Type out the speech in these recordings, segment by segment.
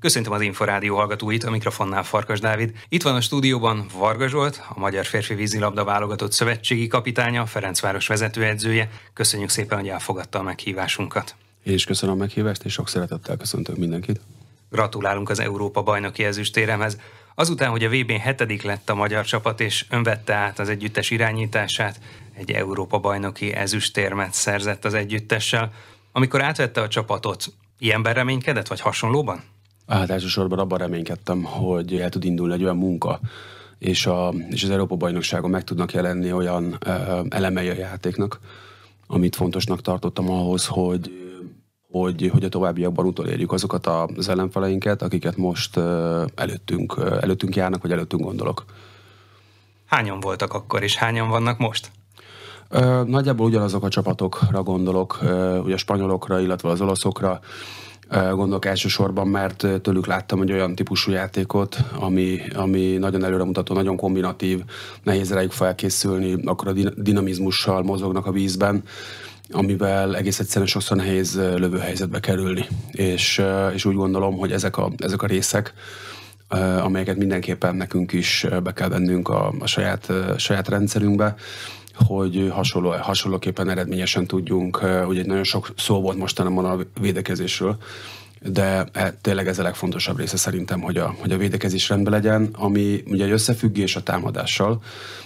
Köszöntöm az Inforádió hallgatóit, a mikrofonnál Farkas Dávid. Itt van a stúdióban Varga Zsolt, a Magyar Férfi Vízilabda válogatott szövetségi kapitánya, Ferencváros vezetőedzője. Köszönjük szépen, hogy elfogadta a meghívásunkat. Én is köszönöm a meghívást, és sok szeretettel köszöntök mindenkit. Gratulálunk az Európa bajnoki ezüstéremhez. Azután, hogy a VB-n hetedik lett a magyar csapat, és önvette át az együttes irányítását, egy Európa bajnoki ezüstérmet szerzett az együttessel. Amikor átvette a csapatot, ilyenben reménykedett, vagy hasonlóban? Hát elsősorban abban reménykedtem, hogy el tud indulni egy olyan munka, és, a, és az Európa-bajnokságon meg tudnak jelenni olyan uh, elemei a játéknak, amit fontosnak tartottam ahhoz, hogy hogy, hogy a továbbiakban utolérjük azokat az ellenfeleinket, akiket most uh, előttünk, uh, előttünk járnak, vagy előttünk gondolok. Hányan voltak akkor, és hányan vannak most? Uh, nagyjából ugyanazok a csapatokra gondolok, ugye a spanyolokra, illetve az olaszokra, gondolok elsősorban, mert tőlük láttam egy olyan típusú játékot, ami, ami nagyon előremutató, nagyon kombinatív, nehéz rájuk felkészülni, akkor a dinamizmussal mozognak a vízben, amivel egész egyszerűen sokszor nehéz lövőhelyzetbe kerülni. És, és úgy gondolom, hogy ezek a, ezek a részek, amelyeket mindenképpen nekünk is be kell vennünk a, a saját, a saját rendszerünkbe, hogy hasonló, hasonlóképpen eredményesen tudjunk, ugye nagyon sok szó volt mostanában a védekezésről, de e, tényleg ez a legfontosabb része szerintem, hogy a, hogy a védekezés rendben legyen, ami ugye egy összefüggés a támadással,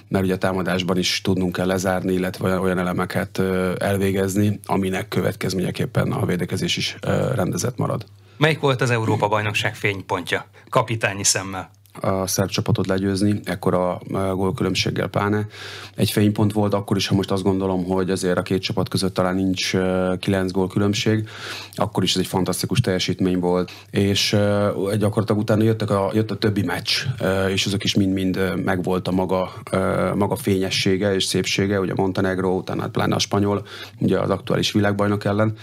mert ugye a támadásban is tudnunk kell lezárni, illetve olyan elemeket elvégezni, aminek következményeképpen a védekezés is rendezett marad. Melyik volt az Európa-bajnokság fénypontja, kapitányi szemmel? A szerb csapatot legyőzni, ekkora gólkülönbséggel pláne. Egy fénypont volt akkor is, ha most azt gondolom, hogy azért a két csapat között talán nincs kilenc gól különbség, akkor is ez egy fantasztikus teljesítmény volt. És gyakorlatilag utána jöttek a, jött a többi meccs, és azok is mind-mind megvolt a maga, maga fényessége és szépsége, ugye Montenegro, utána pláne a spanyol, ugye az aktuális világbajnok ellen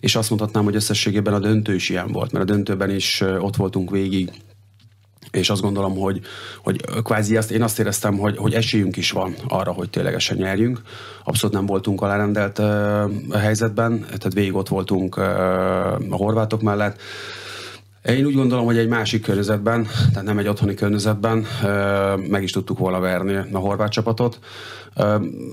és azt mondhatnám, hogy összességében a döntő is ilyen volt, mert a döntőben is ott voltunk végig, és azt gondolom, hogy, hogy kvázi azt, én azt éreztem, hogy, hogy esélyünk is van arra, hogy ténylegesen nyerjünk. Abszolút nem voltunk alárendelt uh, helyzetben, tehát végig ott voltunk uh, a horvátok mellett. Én úgy gondolom, hogy egy másik környezetben, tehát nem egy otthoni környezetben meg is tudtuk volna verni a horvát csapatot.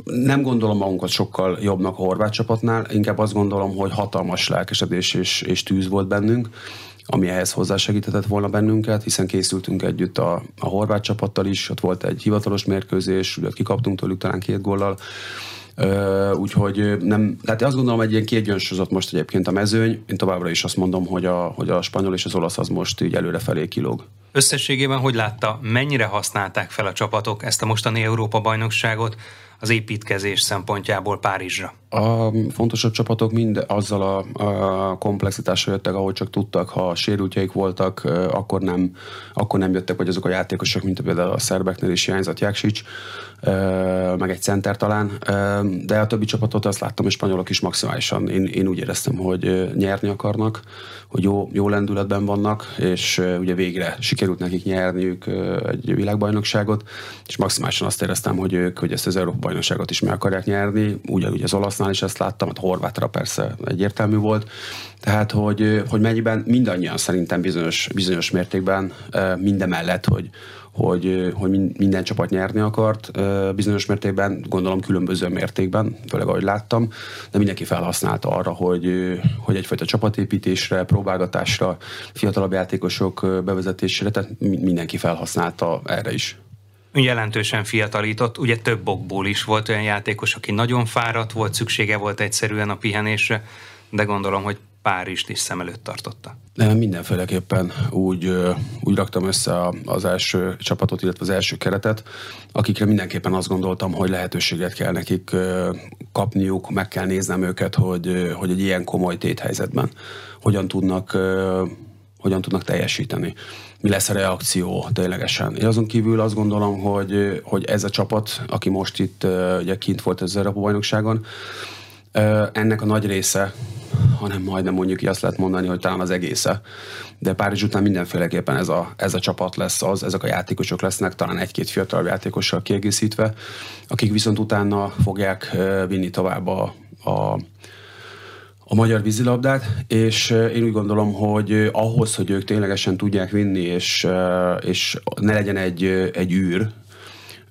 Nem gondolom magunkat sokkal jobbnak a horvát csapatnál, inkább azt gondolom, hogy hatalmas lelkesedés és, és tűz volt bennünk ami ehhez hozzásegíthetett volna bennünket, hiszen készültünk együtt a, a horvát csapattal is, ott volt egy hivatalos mérkőzés, ugye kikaptunk tőlük talán két góllal, úgyhogy nem, tehát azt gondolom, egy ilyen kiegyensúlyozott most egyébként a mezőny. Én továbbra is azt mondom, hogy a, hogy a spanyol és az olasz az most így előrefelé kilóg. Összességében hogy látta, mennyire használták fel a csapatok ezt a mostani Európa-bajnokságot? az építkezés szempontjából Párizsra? A fontosabb csapatok mind azzal a, a komplexitással jöttek, ahogy csak tudtak. Ha sérültjeik voltak, akkor nem, akkor nem jöttek, vagy azok a játékosok, mint például a szerbeknél is hiányzott Jáksics, meg egy center talán, de a többi csapatot azt láttam, és spanyolok is maximálisan. Én, én úgy éreztem, hogy nyerni akarnak, hogy jó, jó lendületben vannak, és ugye végre sikerült nekik nyerniük egy világbajnokságot, és maximálisan azt éreztem, hogy ők, hogy ezt az Európa bajnokságot is meg akarják nyerni, ugyanúgy az olasznál is ezt láttam, hát horvátra persze egyértelmű volt, tehát hogy, hogy mennyiben mindannyian szerintem bizonyos, bizonyos mértékben mindemellett, hogy, hogy, hogy minden csapat nyerni akart, bizonyos mértékben, gondolom különböző mértékben, főleg ahogy láttam, de mindenki felhasználta arra, hogy, hogy egyfajta csapatépítésre, próbálgatásra, fiatalabb játékosok bevezetésére, tehát mindenki felhasználta erre is. Jelentősen fiatalított, ugye több okból is volt olyan játékos, aki nagyon fáradt volt, szüksége volt egyszerűen a pihenésre, de gondolom, hogy Párizst is szem előtt tartotta. Nem, mindenféleképpen úgy, úgy raktam össze az első csapatot, illetve az első keretet, akikre mindenképpen azt gondoltam, hogy lehetőséget kell nekik kapniuk, meg kell néznem őket, hogy, hogy egy ilyen komoly téthelyzetben hogyan tudnak, hogyan tudnak teljesíteni. Mi lesz a reakció ténylegesen. Én azon kívül azt gondolom, hogy, hogy ez a csapat, aki most itt ugye kint volt az Európa bajnokságon, ennek a nagy része hanem majdnem mondjuk azt lehet mondani, hogy talán az egésze. De Párizs után mindenféleképpen ez a, ez a csapat lesz az, ezek a játékosok lesznek, talán egy-két fiatal játékossal kiegészítve, akik viszont utána fogják vinni tovább a, a a magyar vízilabdát, és én úgy gondolom, hogy ahhoz, hogy ők ténylegesen tudják vinni, és, és ne legyen egy, egy űr,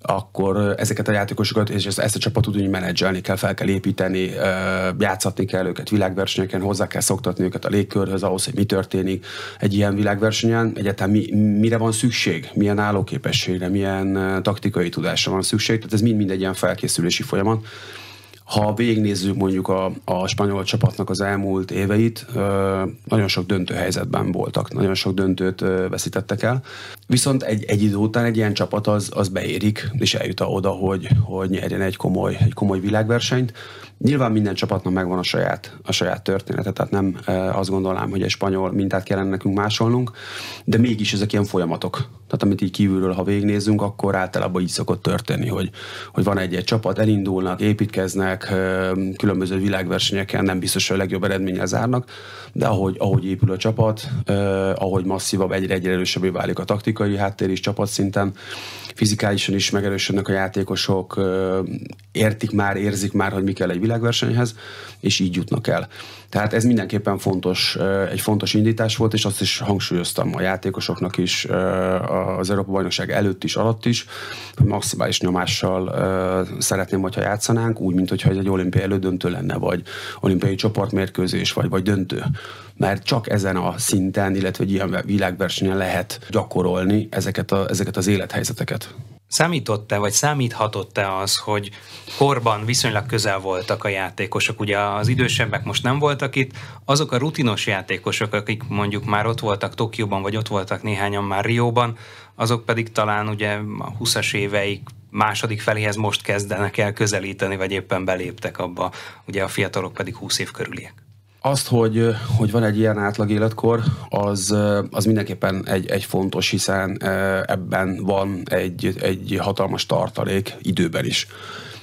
akkor ezeket a játékosokat és ezt a csapatot úgy menedzselni kell, fel kell építeni, játszatni kell őket világversenyeken, hozzá kell szoktatni őket a légkörhöz, ahhoz, hogy mi történik egy ilyen világversenyen, egyáltalán mi, mire van szükség, milyen állóképességre, milyen taktikai tudásra van szükség, tehát ez mind-mind egy ilyen felkészülési folyamat. Ha végignézzük mondjuk a, a spanyol csapatnak az elmúlt éveit, nagyon sok döntő helyzetben voltak, nagyon sok döntőt veszítettek el. Viszont egy, egy idő után egy ilyen csapat az, az beérik, és eljut oda, hogy, hogy nyerjen egy komoly, egy komoly világversenyt. Nyilván minden csapatnak megvan a saját, a saját története, tehát nem azt gondolnám, hogy egy spanyol mintát kellene nekünk másolnunk, de mégis ezek ilyen folyamatok. Tehát amit így kívülről, ha végignézünk, akkor általában így szokott történni, hogy, hogy van egy-egy csapat, elindulnak, építkeznek, különböző világversenyeken nem biztos, hogy a legjobb eredménnyel zárnak, de ahogy, ahogy épül a csapat, ahogy masszívabb, egyre egyre erősebbé válik a taktikai háttér is csapatszinten, fizikálisan is megerősödnek a játékosok, értik már, érzik már, hogy mi kell egy világversenyhez, és így jutnak el. Tehát ez mindenképpen fontos, egy fontos indítás volt, és azt is hangsúlyoztam a játékosoknak is, az Európa Bajnokság előtt is, alatt is, hogy maximális nyomással szeretném, hogyha játszanánk, úgy, mint hogyha egy olimpiai elődöntő lenne, vagy olimpiai csoportmérkőzés, vagy, vagy döntő. Mert csak ezen a szinten, illetve egy ilyen világversenyen lehet gyakorolni ezeket, a, ezeket az élethelyzeteket. Számított-e, vagy számíthatott-e az, hogy korban viszonylag közel voltak a játékosok? Ugye az idősebbek most nem voltak itt, azok a rutinos játékosok, akik mondjuk már ott voltak Tokióban, vagy ott voltak néhányan már Rióban, azok pedig talán ugye a 20-as éveik második feléhez most kezdenek el közelíteni, vagy éppen beléptek abba, ugye a fiatalok pedig 20 év körüliek. Azt, hogy, hogy van egy ilyen átlag életkor, az, az mindenképpen egy, egy fontos, hiszen ebben van egy, egy hatalmas tartalék időben is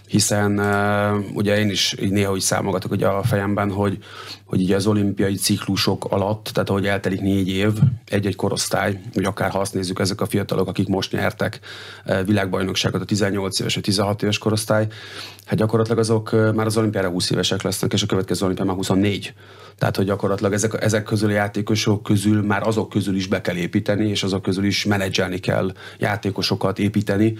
hiszen uh, ugye én is így néha úgy számogatok ugye a fejemben, hogy, hogy ugye az olimpiai ciklusok alatt, tehát ahogy eltelik négy év, egy-egy korosztály, vagy akár ha azt nézzük, ezek a fiatalok, akik most nyertek uh, világbajnokságot, a 18 éves, vagy 16 éves korosztály, hát gyakorlatilag azok uh, már az olimpiára 20 évesek lesznek, és a következő olimpián már 24. Tehát, hogy gyakorlatilag ezek, ezek közül a játékosok közül már azok közül is be kell építeni, és azok közül is menedzselni kell játékosokat építeni,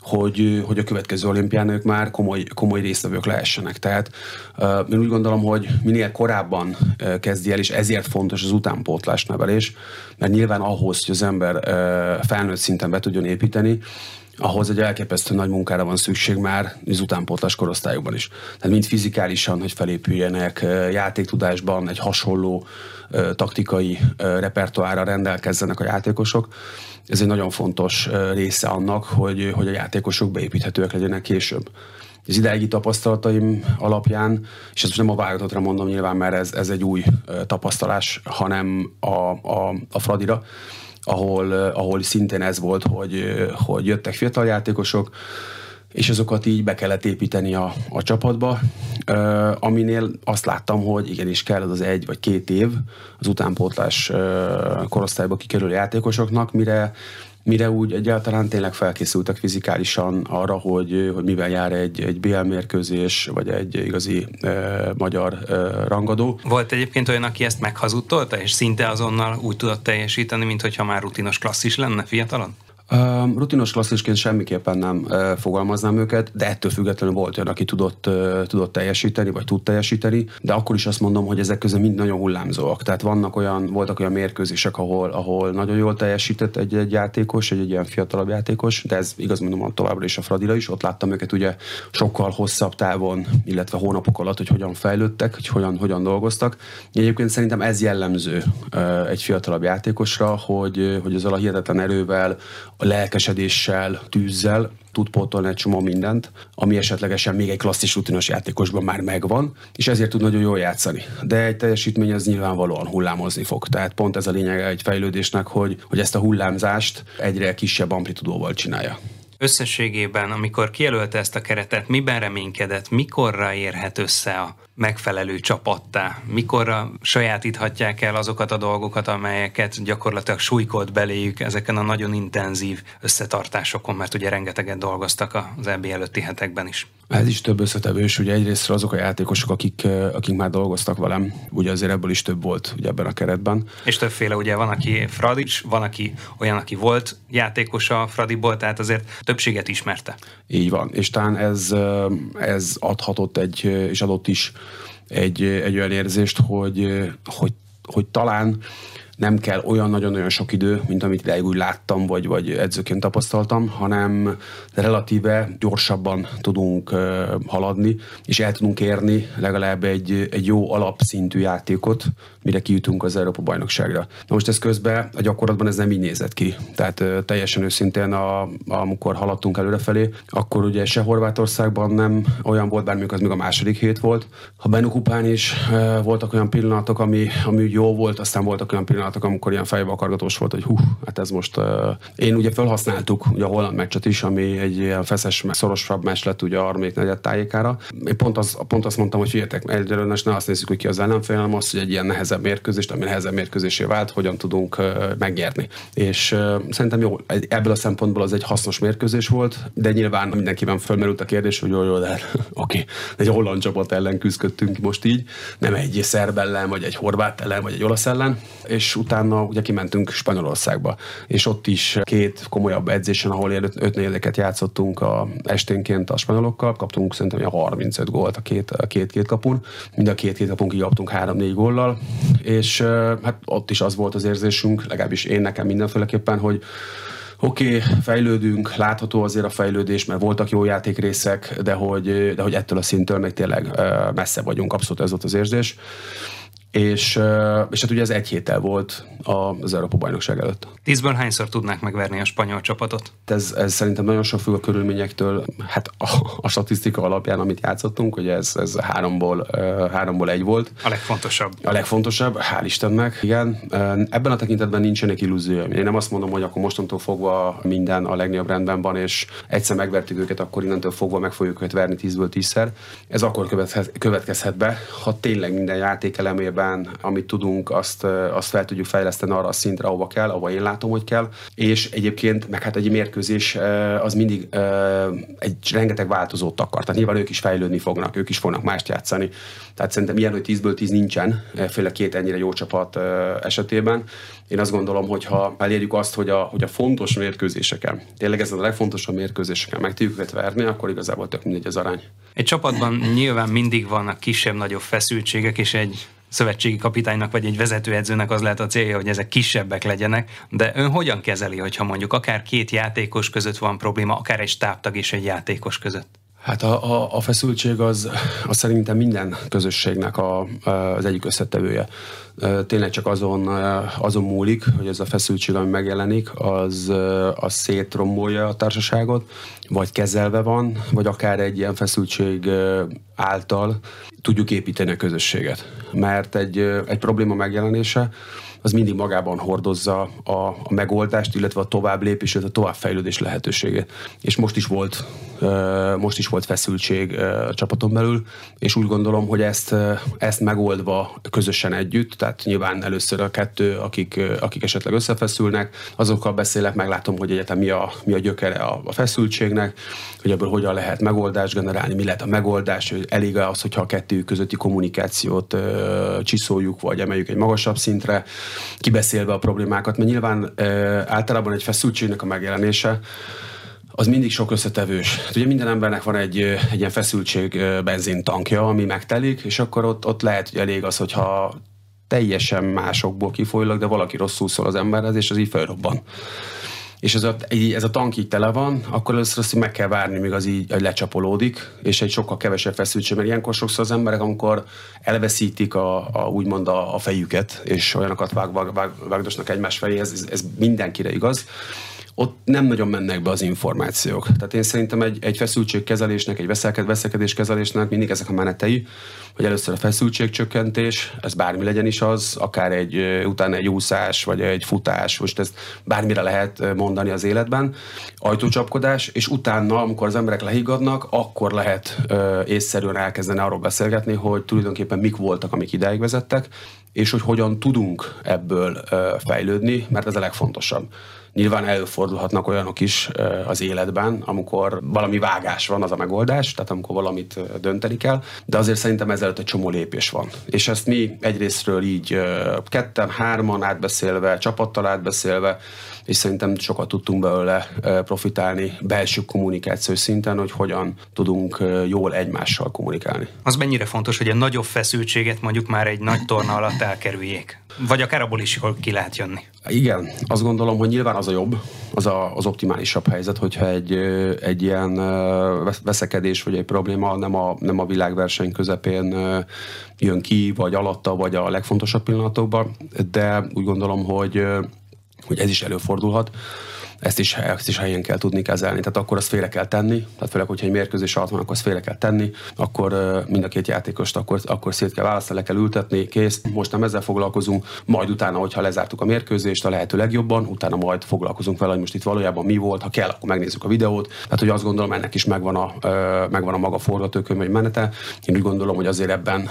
hogy, hogy a következő olimpián ők már komoly, komoly résztvevők lehessenek. Tehát uh, én úgy gondolom, hogy minél korábban uh, kezdi el, és ezért fontos az utánpótlás nevelés, mert nyilván ahhoz, hogy az ember felnőtt szinten be tudjon építeni, ahhoz egy elképesztő nagy munkára van szükség már az utánpótlás korosztályokban is. Tehát mind fizikálisan, hogy felépüljenek, játéktudásban egy hasonló taktikai repertoára rendelkezzenek a játékosok. Ez egy nagyon fontos része annak, hogy, hogy a játékosok beépíthetőek legyenek később az ideigi tapasztalataim alapján, és ezt most nem a válogatottra mondom nyilván, mert ez, ez egy új tapasztalás, hanem a, a, a Fradira, ahol, ahol szintén ez volt, hogy, hogy jöttek fiatal játékosok, és azokat így be kellett építeni a, a csapatba, uh, aminél azt láttam, hogy igenis kell az, egy vagy két év az utánpótlás uh, korosztályba kikerülő játékosoknak, mire mire úgy egyáltalán tényleg felkészültek fizikálisan arra, hogy, hogy mivel jár egy, egy BL mérkőzés, vagy egy igazi e, magyar e, rangadó. Volt egyébként olyan, aki ezt meghazudtolta, és szinte azonnal úgy tudott teljesíteni, mint hogyha már rutinos klasszis lenne fiatalon? Rutinos klasszisként semmiképpen nem fogalmaznám őket, de ettől függetlenül volt olyan, aki tudott, tudott teljesíteni, vagy tud teljesíteni, de akkor is azt mondom, hogy ezek közül mind nagyon hullámzóak. Tehát vannak olyan, voltak olyan mérkőzések, ahol, ahol nagyon jól teljesített egy, egy játékos, egy, egy ilyen fiatalabb játékos, de ez igaz mondom továbbra is a Fradira is, ott láttam őket ugye sokkal hosszabb távon, illetve hónapok alatt, hogy hogyan fejlődtek, hogy hogyan, hogyan dolgoztak. Egyébként szerintem ez jellemző egy fiatalabb játékosra, hogy, hogy ezzel a hihetetlen erővel, a lelkesedéssel, tűzzel tud pótolni egy csomó mindent, ami esetlegesen még egy klasszis rutinos játékosban már megvan, és ezért tud nagyon jól játszani. De egy teljesítmény az nyilvánvalóan hullámozni fog. Tehát pont ez a lényeg egy fejlődésnek, hogy, hogy ezt a hullámzást egyre kisebb amplitudóval csinálja. Összességében, amikor kijelölte ezt a keretet, miben reménykedett, mikorra érhet össze a megfelelő csapattá? Mikorra sajátíthatják el azokat a dolgokat, amelyeket gyakorlatilag súlykolt beléjük ezeken a nagyon intenzív összetartásokon, mert ugye rengeteget dolgoztak az EB előtti hetekben is. Ez is több összetevős, ugye egyrészt azok a játékosok, akik, akik már dolgoztak velem, ugye azért ebből is több volt ugye ebben a keretben. És többféle, ugye van, aki Fradics, van, aki olyan, aki volt játékos a Fradiból, tehát azért többséget ismerte. Így van, és talán ez, ez adhatott egy, és adott is egy, egy olyan érzést, hogy, hogy, hogy talán nem kell olyan nagyon-nagyon sok idő, mint amit ideig úgy láttam, vagy, vagy edzőként tapasztaltam, hanem relatíve gyorsabban tudunk haladni, és el tudunk érni legalább egy, egy jó alapszintű játékot, mire kijutunk az Európa bajnokságra. Na most ez közben a gyakorlatban ez nem így nézett ki. Tehát teljesen őszintén, a, amikor haladtunk előrefelé, akkor ugye se Horvátországban nem olyan volt, bármilyen az még a második hét volt. A Benukupán is uh, voltak olyan pillanatok, ami, ami jó volt, aztán voltak olyan pillanatok, amikor ilyen fejbe akargatós volt, hogy hú, hát ez most... Uh, én ugye felhasználtuk ugye a holland meccset is, ami egy ilyen feszes, szorosabb meccs lett ugye a harmadik negyed tájékára. Én pont, az, pont azt mondtam, hogy figyeljetek, egyelőre ne azt nézzük, hogy ki az ellenfél, hanem azt, hogy egy ilyen nehezebb mérkőzést, ami nehezebb mérkőzésé vált, hogyan tudunk megnyerni. És szerintem jó, ebből a szempontból az egy hasznos mérkőzés volt, de nyilván mindenkiben fölmerült a kérdés, hogy jó, jó, de oké, egy holland csapat ellen küzdöttünk most így, nem egy szerb ellen, vagy egy horvát ellen, vagy egy olasz ellen, és utána ugye kimentünk Spanyolországba, és ott is két komolyabb edzésen, ahol öt, öt négyeket játszottunk a esténként a spanyolokkal, kaptunk szerintem a 35 gólt a két, a két, két kapun, mind a két két kapun kikaptunk három-négy góllal, és hát ott is az volt az érzésünk, legalábbis én nekem mindenféleképpen, hogy oké, okay, fejlődünk, látható azért a fejlődés, mert voltak jó játékrészek, de hogy, de hogy ettől a szintől még tényleg messze vagyunk, abszolút ez volt az érzés és, és hát ugye ez egy héttel volt az Európa bajnokság előtt. Tízből hányszor tudnák megverni a spanyol csapatot? Ez, ez szerintem nagyon sok függ a körülményektől. Hát a, a statisztika alapján, amit játszottunk, hogy ez, ez háromból, háromból egy volt. A legfontosabb. A legfontosabb, hál' Istennek, igen. Ebben a tekintetben nincsenek illúzióim. Én nem azt mondom, hogy akkor mostantól fogva minden a legnagyobb rendben van, és egyszer megvertük őket, akkor innentől fogva meg fogjuk őket verni tízből tízszer. Ez akkor következhet, következhet be, ha tényleg minden játék elemében, amit tudunk, azt, azt fel tudjuk fejleszteni arra a szintre, ahova kell, ahova én látom, hogy kell. És egyébként, meg hát egy mérkőzés az mindig egy rengeteg változót akar. Tehát nyilván ők is fejlődni fognak, ők is fognak mást játszani. Tehát szerintem ilyen, hogy 10-ből 10 nincsen, főleg két ennyire jó csapat esetében. Én azt gondolom, hogy ha elérjük azt, hogy a, hogy a fontos mérkőzéseken, tényleg ez a legfontosabb mérkőzéseken meg tudjuk őket verni, akkor igazából tök mindegy az arány. Egy csapatban nyilván mindig vannak kisebb-nagyobb feszültségek, és egy szövetségi kapitánynak vagy egy vezetőedzőnek az lehet a célja, hogy ezek kisebbek legyenek, de ön hogyan kezeli, hogyha mondjuk akár két játékos között van probléma, akár egy stábtag és egy játékos között? Hát a, a, a feszültség az, az szerintem minden közösségnek a, az egyik összetevője. Tényleg csak azon, azon múlik, hogy ez a feszültség, ami megjelenik, az, az szétrombolja a társaságot, vagy kezelve van, vagy akár egy ilyen feszültség által tudjuk építeni a közösséget. Mert egy, egy probléma megjelenése, az mindig magában hordozza a, a megoldást, illetve a tovább lépés, a továbbfejlődés lehetőségét. És most is volt, most is volt feszültség a csapaton belül, és úgy gondolom, hogy ezt, ezt megoldva közösen együtt, tehát nyilván először a kettő, akik, akik esetleg összefeszülnek, azokkal beszélek, meglátom, hogy egyetem mi a, mi a gyökere a, a feszültségnek, hogy ebből hogyan lehet megoldást generálni, mi lehet a megoldás, hogy elég az, hogyha a kettő közötti kommunikációt csiszoljuk, vagy emeljük egy magasabb szintre, kibeszélve a problémákat, mert nyilván általában egy feszültségnek a megjelenése az mindig sok összetevős. Hát ugye minden embernek van egy, egy ilyen feszültség benzintankja, ami megtelik, és akkor ott, ott lehet, hogy elég az, hogyha teljesen másokból kifolyólag, de valaki rosszul szól az emberhez, és az így felrobban és ez a, ez a tank így tele van, akkor először azt meg kell várni, míg az így lecsapolódik, és egy sokkal kevesebb feszültség, mert ilyenkor sokszor az emberek, amikor elveszítik a, a úgymond a, a fejüket, és olyanokat vág, vág, vág, vágdosnak egymás felé, ez, ez mindenkire igaz, ott nem nagyon mennek be az információk. Tehát én szerintem egy, egy feszültségkezelésnek, egy veszelked, veszekedéskezelésnek mindig ezek a menetei, hogy először a feszültségcsökkentés, ez bármi legyen is az, akár egy utána egy úszás, vagy egy futás, most ezt bármire lehet mondani az életben, ajtócsapkodás, és utána, amikor az emberek lehiggadnak, akkor lehet ö, észszerűen elkezdeni arról beszélgetni, hogy tulajdonképpen mik voltak, amik ideig vezettek, és hogy hogyan tudunk ebből ö, fejlődni, mert ez a legfontosabb. Nyilván előfordulhatnak olyanok is az életben, amikor valami vágás van, az a megoldás, tehát amikor valamit dönteni kell, de azért szerintem ezelőtt egy csomó lépés van. És ezt mi egyrésztről így ketten, hárman átbeszélve, csapattal átbeszélve, és szerintem sokat tudtunk belőle profitálni belső kommunikáció szinten, hogy hogyan tudunk jól egymással kommunikálni. Az mennyire fontos, hogy a nagyobb feszültséget mondjuk már egy nagy torna alatt elkerüljék? Vagy akár abból is jól ki lehet jönni? Igen, azt gondolom, hogy nyilván az a jobb, az a, az optimálisabb helyzet, hogyha egy, egy ilyen veszekedés vagy egy probléma nem a, nem a világverseny közepén jön ki, vagy alatta, vagy a legfontosabb pillanatokban, de úgy gondolom, hogy hogy ez is előfordulhat ezt is, ezt is helyen kell tudni kezelni. Tehát akkor azt félre kell tenni, tehát főleg, hogyha egy mérkőzés alatt van, akkor azt félre kell tenni, akkor mind a két játékost akkor, akkor szét kell választani, le kell ültetni, kész. Most nem ezzel foglalkozunk, majd utána, hogyha lezártuk a mérkőzést a lehető legjobban, utána majd foglalkozunk vele, hogy most itt valójában mi volt, ha kell, akkor megnézzük a videót. Tehát, hogy azt gondolom, ennek is megvan a, megvan a maga forgatókönyv, vagy menete. Én úgy gondolom, hogy azért ebben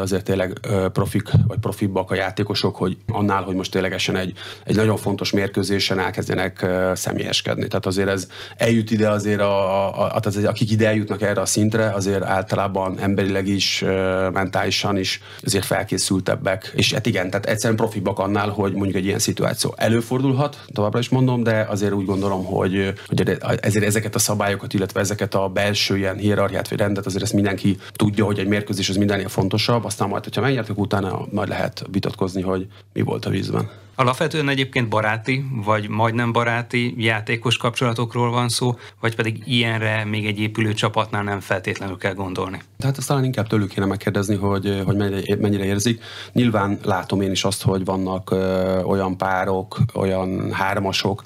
azért tényleg profik, vagy profibbak a játékosok, hogy annál, hogy most ténylegesen egy, egy nagyon fontos mérkőzésen elkezdjenek személyeskedni. Tehát azért ez eljut ide azért, a, a, a, tehát akik ide eljutnak erre a szintre, azért általában emberileg is, mentálisan is azért felkészültebbek. És hát igen, tehát egyszerűen profibak annál, hogy mondjuk egy ilyen szituáció előfordulhat, továbbra is mondom, de azért úgy gondolom, hogy, hogy ezért ezeket a szabályokat, illetve ezeket a belső ilyen hierarchiát vagy rendet, azért ezt mindenki tudja, hogy egy mérkőzés az mindennél fontosabb, aztán majd, hogyha megnyertek, utána majd lehet vitatkozni, hogy mi volt a vízben. Alapvetően egyébként baráti, vagy majdnem baráti játékos kapcsolatokról van szó, vagy pedig ilyenre még egy épülő csapatnál nem feltétlenül kell gondolni? Tehát azt talán inkább tőlük kéne megkérdezni, hogy, hogy mennyire, érzik. Nyilván látom én is azt, hogy vannak ö, olyan párok, olyan hármasok,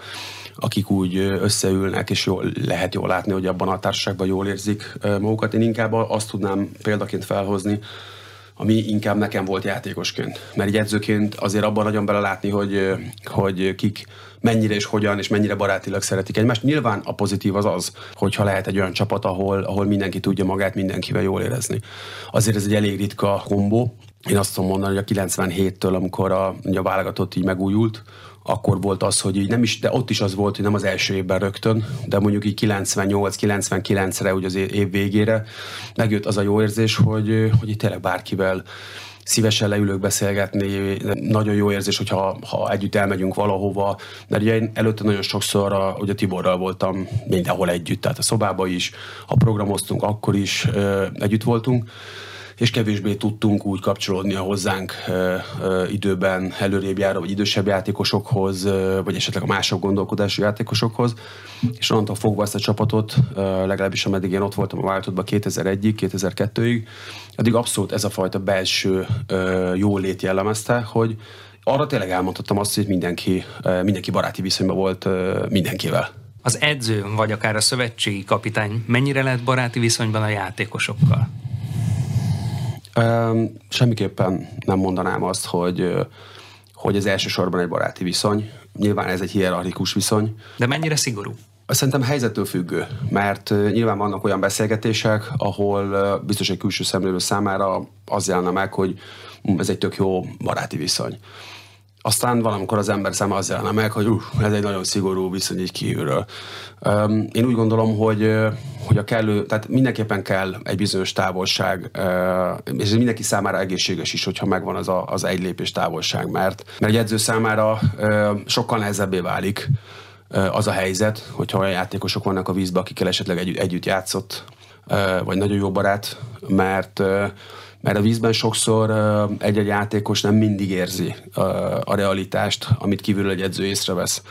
akik úgy összeülnek, és jól, lehet jól látni, hogy abban a társaságban jól érzik magukat. Én inkább azt tudnám példaként felhozni, ami inkább nekem volt játékosként. Mert egy edzőként azért abban nagyon belelátni, hogy, hogy kik mennyire és hogyan és mennyire barátilag szeretik egymást. Nyilván a pozitív az az, hogyha lehet egy olyan csapat, ahol, ahol mindenki tudja magát mindenkivel jól érezni. Azért ez egy elég ritka kombó. Én azt tudom mondani, hogy a 97-től, amikor a, a válogatott így megújult, akkor volt az, hogy így nem is, de ott is az volt, hogy nem az első évben rögtön, de mondjuk így 98-99-re, úgy az év végére megjött az a jó érzés, hogy, hogy itt tényleg bárkivel szívesen leülök beszélgetni, nagyon jó érzés, hogyha ha együtt elmegyünk valahova, mert ugye én előtte nagyon sokszor a, ugye Tiborral voltam mindenhol együtt, tehát a szobába is, ha programoztunk, akkor is együtt voltunk, és kevésbé tudtunk úgy kapcsolódni a hozzánk időben előrébb járó, vagy idősebb játékosokhoz, vagy esetleg a mások gondolkodású játékosokhoz. És onnantól fogva ezt a csapatot, legalábbis ameddig én ott voltam a váltottban 2001-ig, 2002-ig, addig abszolút ez a fajta belső jólét jellemezte, hogy arra tényleg elmondhattam azt, hogy mindenki, mindenki baráti viszonyban volt mindenkivel. Az edző, vagy akár a szövetségi kapitány mennyire lehet baráti viszonyban a játékosokkal? Semmiképpen nem mondanám azt, hogy, hogy ez elsősorban egy baráti viszony. Nyilván ez egy hierarchikus viszony. De mennyire szigorú? Szerintem helyzettől függő, mert nyilván vannak olyan beszélgetések, ahol biztos egy külső szemlélő számára az jelenne meg, hogy ez egy tök jó baráti viszony. Aztán valamikor az ember száma az jelenne meg, hogy uh, ez egy nagyon szigorú viszony így kívülről. Um, én úgy gondolom, hogy, hogy a kellő, tehát mindenképpen kell egy bizonyos távolság, uh, és ez mindenki számára egészséges is, hogyha megvan az a, az egy lépés távolság, mert, mert egy edző számára uh, sokkal nehezebbé válik uh, az a helyzet, hogyha olyan játékosok vannak a vízbe, akikkel esetleg együtt, együtt játszott, uh, vagy nagyon jó barát, mert uh, mert a vízben sokszor egy-egy játékos nem mindig érzi a realitást, amit kívülről egy edző észrevesz.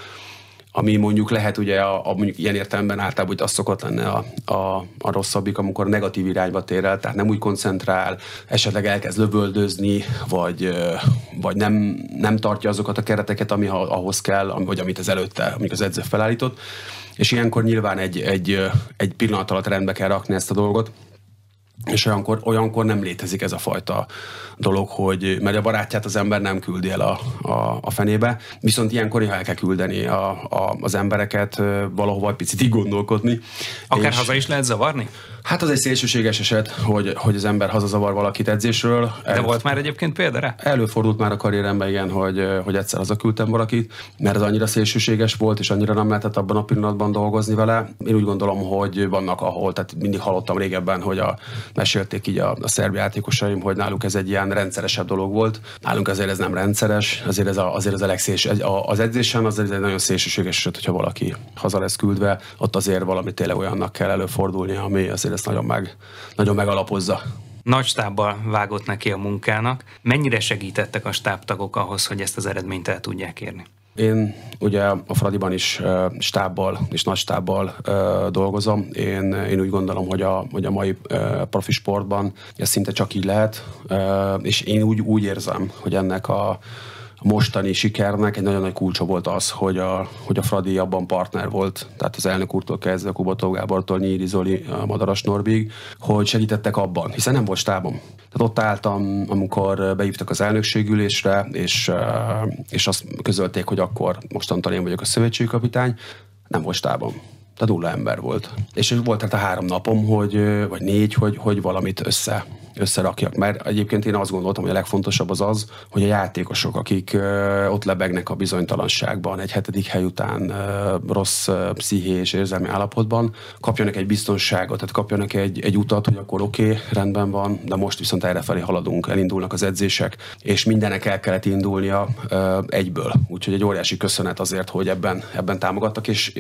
ami mondjuk lehet ugye a, a mondjuk ilyen értelemben általában, hogy az szokott lenne a, a, a rosszabbik, amikor negatív irányba tér el, tehát nem úgy koncentrál, esetleg elkezd lövöldözni, vagy, vagy nem, nem tartja azokat a kereteket, ami ahhoz kell, vagy amit az előtte, amik az edző felállított, és ilyenkor nyilván egy, egy, egy pillanat alatt rendbe kell rakni ezt a dolgot, és olyankor, olyankor nem létezik ez a fajta dolog, hogy mert a barátját az ember nem küldi el a, a, a fenébe, viszont ilyenkor el kell küldeni a, a, az embereket valahova egy picit így gondolkodni. Akár és, haza is lehet zavarni? Hát az egy szélsőséges eset, hogy, hogy az ember hazazavar valakit edzésről. De El, volt már egyébként példára? Előfordult már a karrieremben, igen, hogy, hogy egyszer hazaküldtem valakit, mert ez annyira szélsőséges volt, és annyira nem lehetett abban a pillanatban dolgozni vele. Én úgy gondolom, hogy vannak ahol, tehát mindig hallottam régebben, hogy a, mesélték így a, a szerb játékosaim, hogy náluk ez egy ilyen rendszeresebb dolog volt. Nálunk azért ez nem rendszeres, azért ez a, azért az a legszélső, az edzésen az egy nagyon szélsőséges eset, hogyha valaki haza lesz küldve, ott azért valami tényleg olyannak kell előfordulni, ami azért ezt nagyon, meg, nagyon megalapozza. Nagy stábbal vágott neki a munkának. Mennyire segítettek a stábtagok ahhoz, hogy ezt az eredményt el tudják érni? Én ugye a Fradiban is stábbal és nagy stábbal dolgozom. Én, én úgy gondolom, hogy a, hogy a mai profi sportban ez szinte csak így lehet, és én úgy, úgy érzem, hogy ennek a mostani sikernek egy nagyon nagy kulcsa volt az, hogy a, hogy a Fradi abban partner volt, tehát az elnök úrtól kezdve, Kubató Gábortól, Nyíri Zoli, Madaras Norbig, hogy segítettek abban, hiszen nem volt stábom. Tehát ott álltam, amikor beívtak az elnökségülésre, és, és azt közölték, hogy akkor mostantól én vagyok a szövetségi kapitány, nem volt stábom. Tehát nulla ember volt. És volt tehát a három napom, hogy, vagy négy, hogy, hogy valamit össze összerakjak. Mert egyébként én azt gondoltam, hogy a legfontosabb az az, hogy a játékosok, akik ott lebegnek a bizonytalanságban, egy hetedik hely után rossz pszichés érzelmi állapotban, kapjanak egy biztonságot, tehát kapjanak egy, egy utat, hogy akkor oké, okay, rendben van, de most viszont errefelé haladunk, elindulnak az edzések, és mindenek el kellett indulnia egyből. Úgyhogy egy óriási köszönet azért, hogy ebben, ebben támogattak, és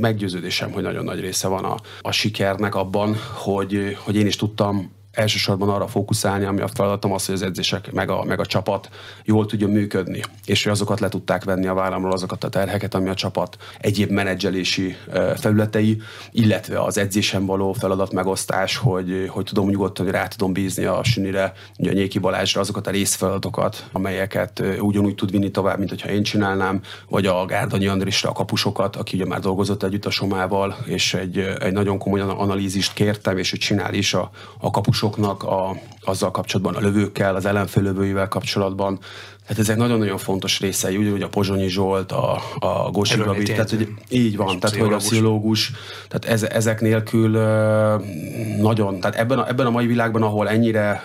meggyőződésem, hogy nagyon nagy része van a, a sikernek abban, hogy, hogy én is tudtam elsősorban arra fókuszálni, ami a feladatom az, hogy az edzések meg a, meg a csapat jól tudjon működni, és hogy azokat le tudták venni a vállamról, azokat a terheket, ami a csapat egyéb menedzselési felületei, illetve az edzésen való feladat megosztás, hogy, hogy tudom nyugodtan, hogy rá tudom bízni a Sünire, ugye a Nyéki Balázsra azokat a részfeladatokat, amelyeket ugyanúgy tud vinni tovább, mint hogyha én csinálnám, vagy a Gárdonyi Andrisra a kapusokat, aki ugye már dolgozott együtt a Somával, és egy, egy nagyon komoly analízist kértem, és hogy csinál is a, a kapusok játékosoknak a, azzal kapcsolatban, a lövőkkel, az ellenfélövőivel kapcsolatban. Tehát ezek nagyon-nagyon fontos részei, úgy, a Pozsonyi Zsolt, a, a Gósi Gabi, tehát hogy így van, tehát hogy a pszichológus, tehát ez, ezek nélkül nagyon, tehát ebben a, ebben a mai világban, ahol ennyire,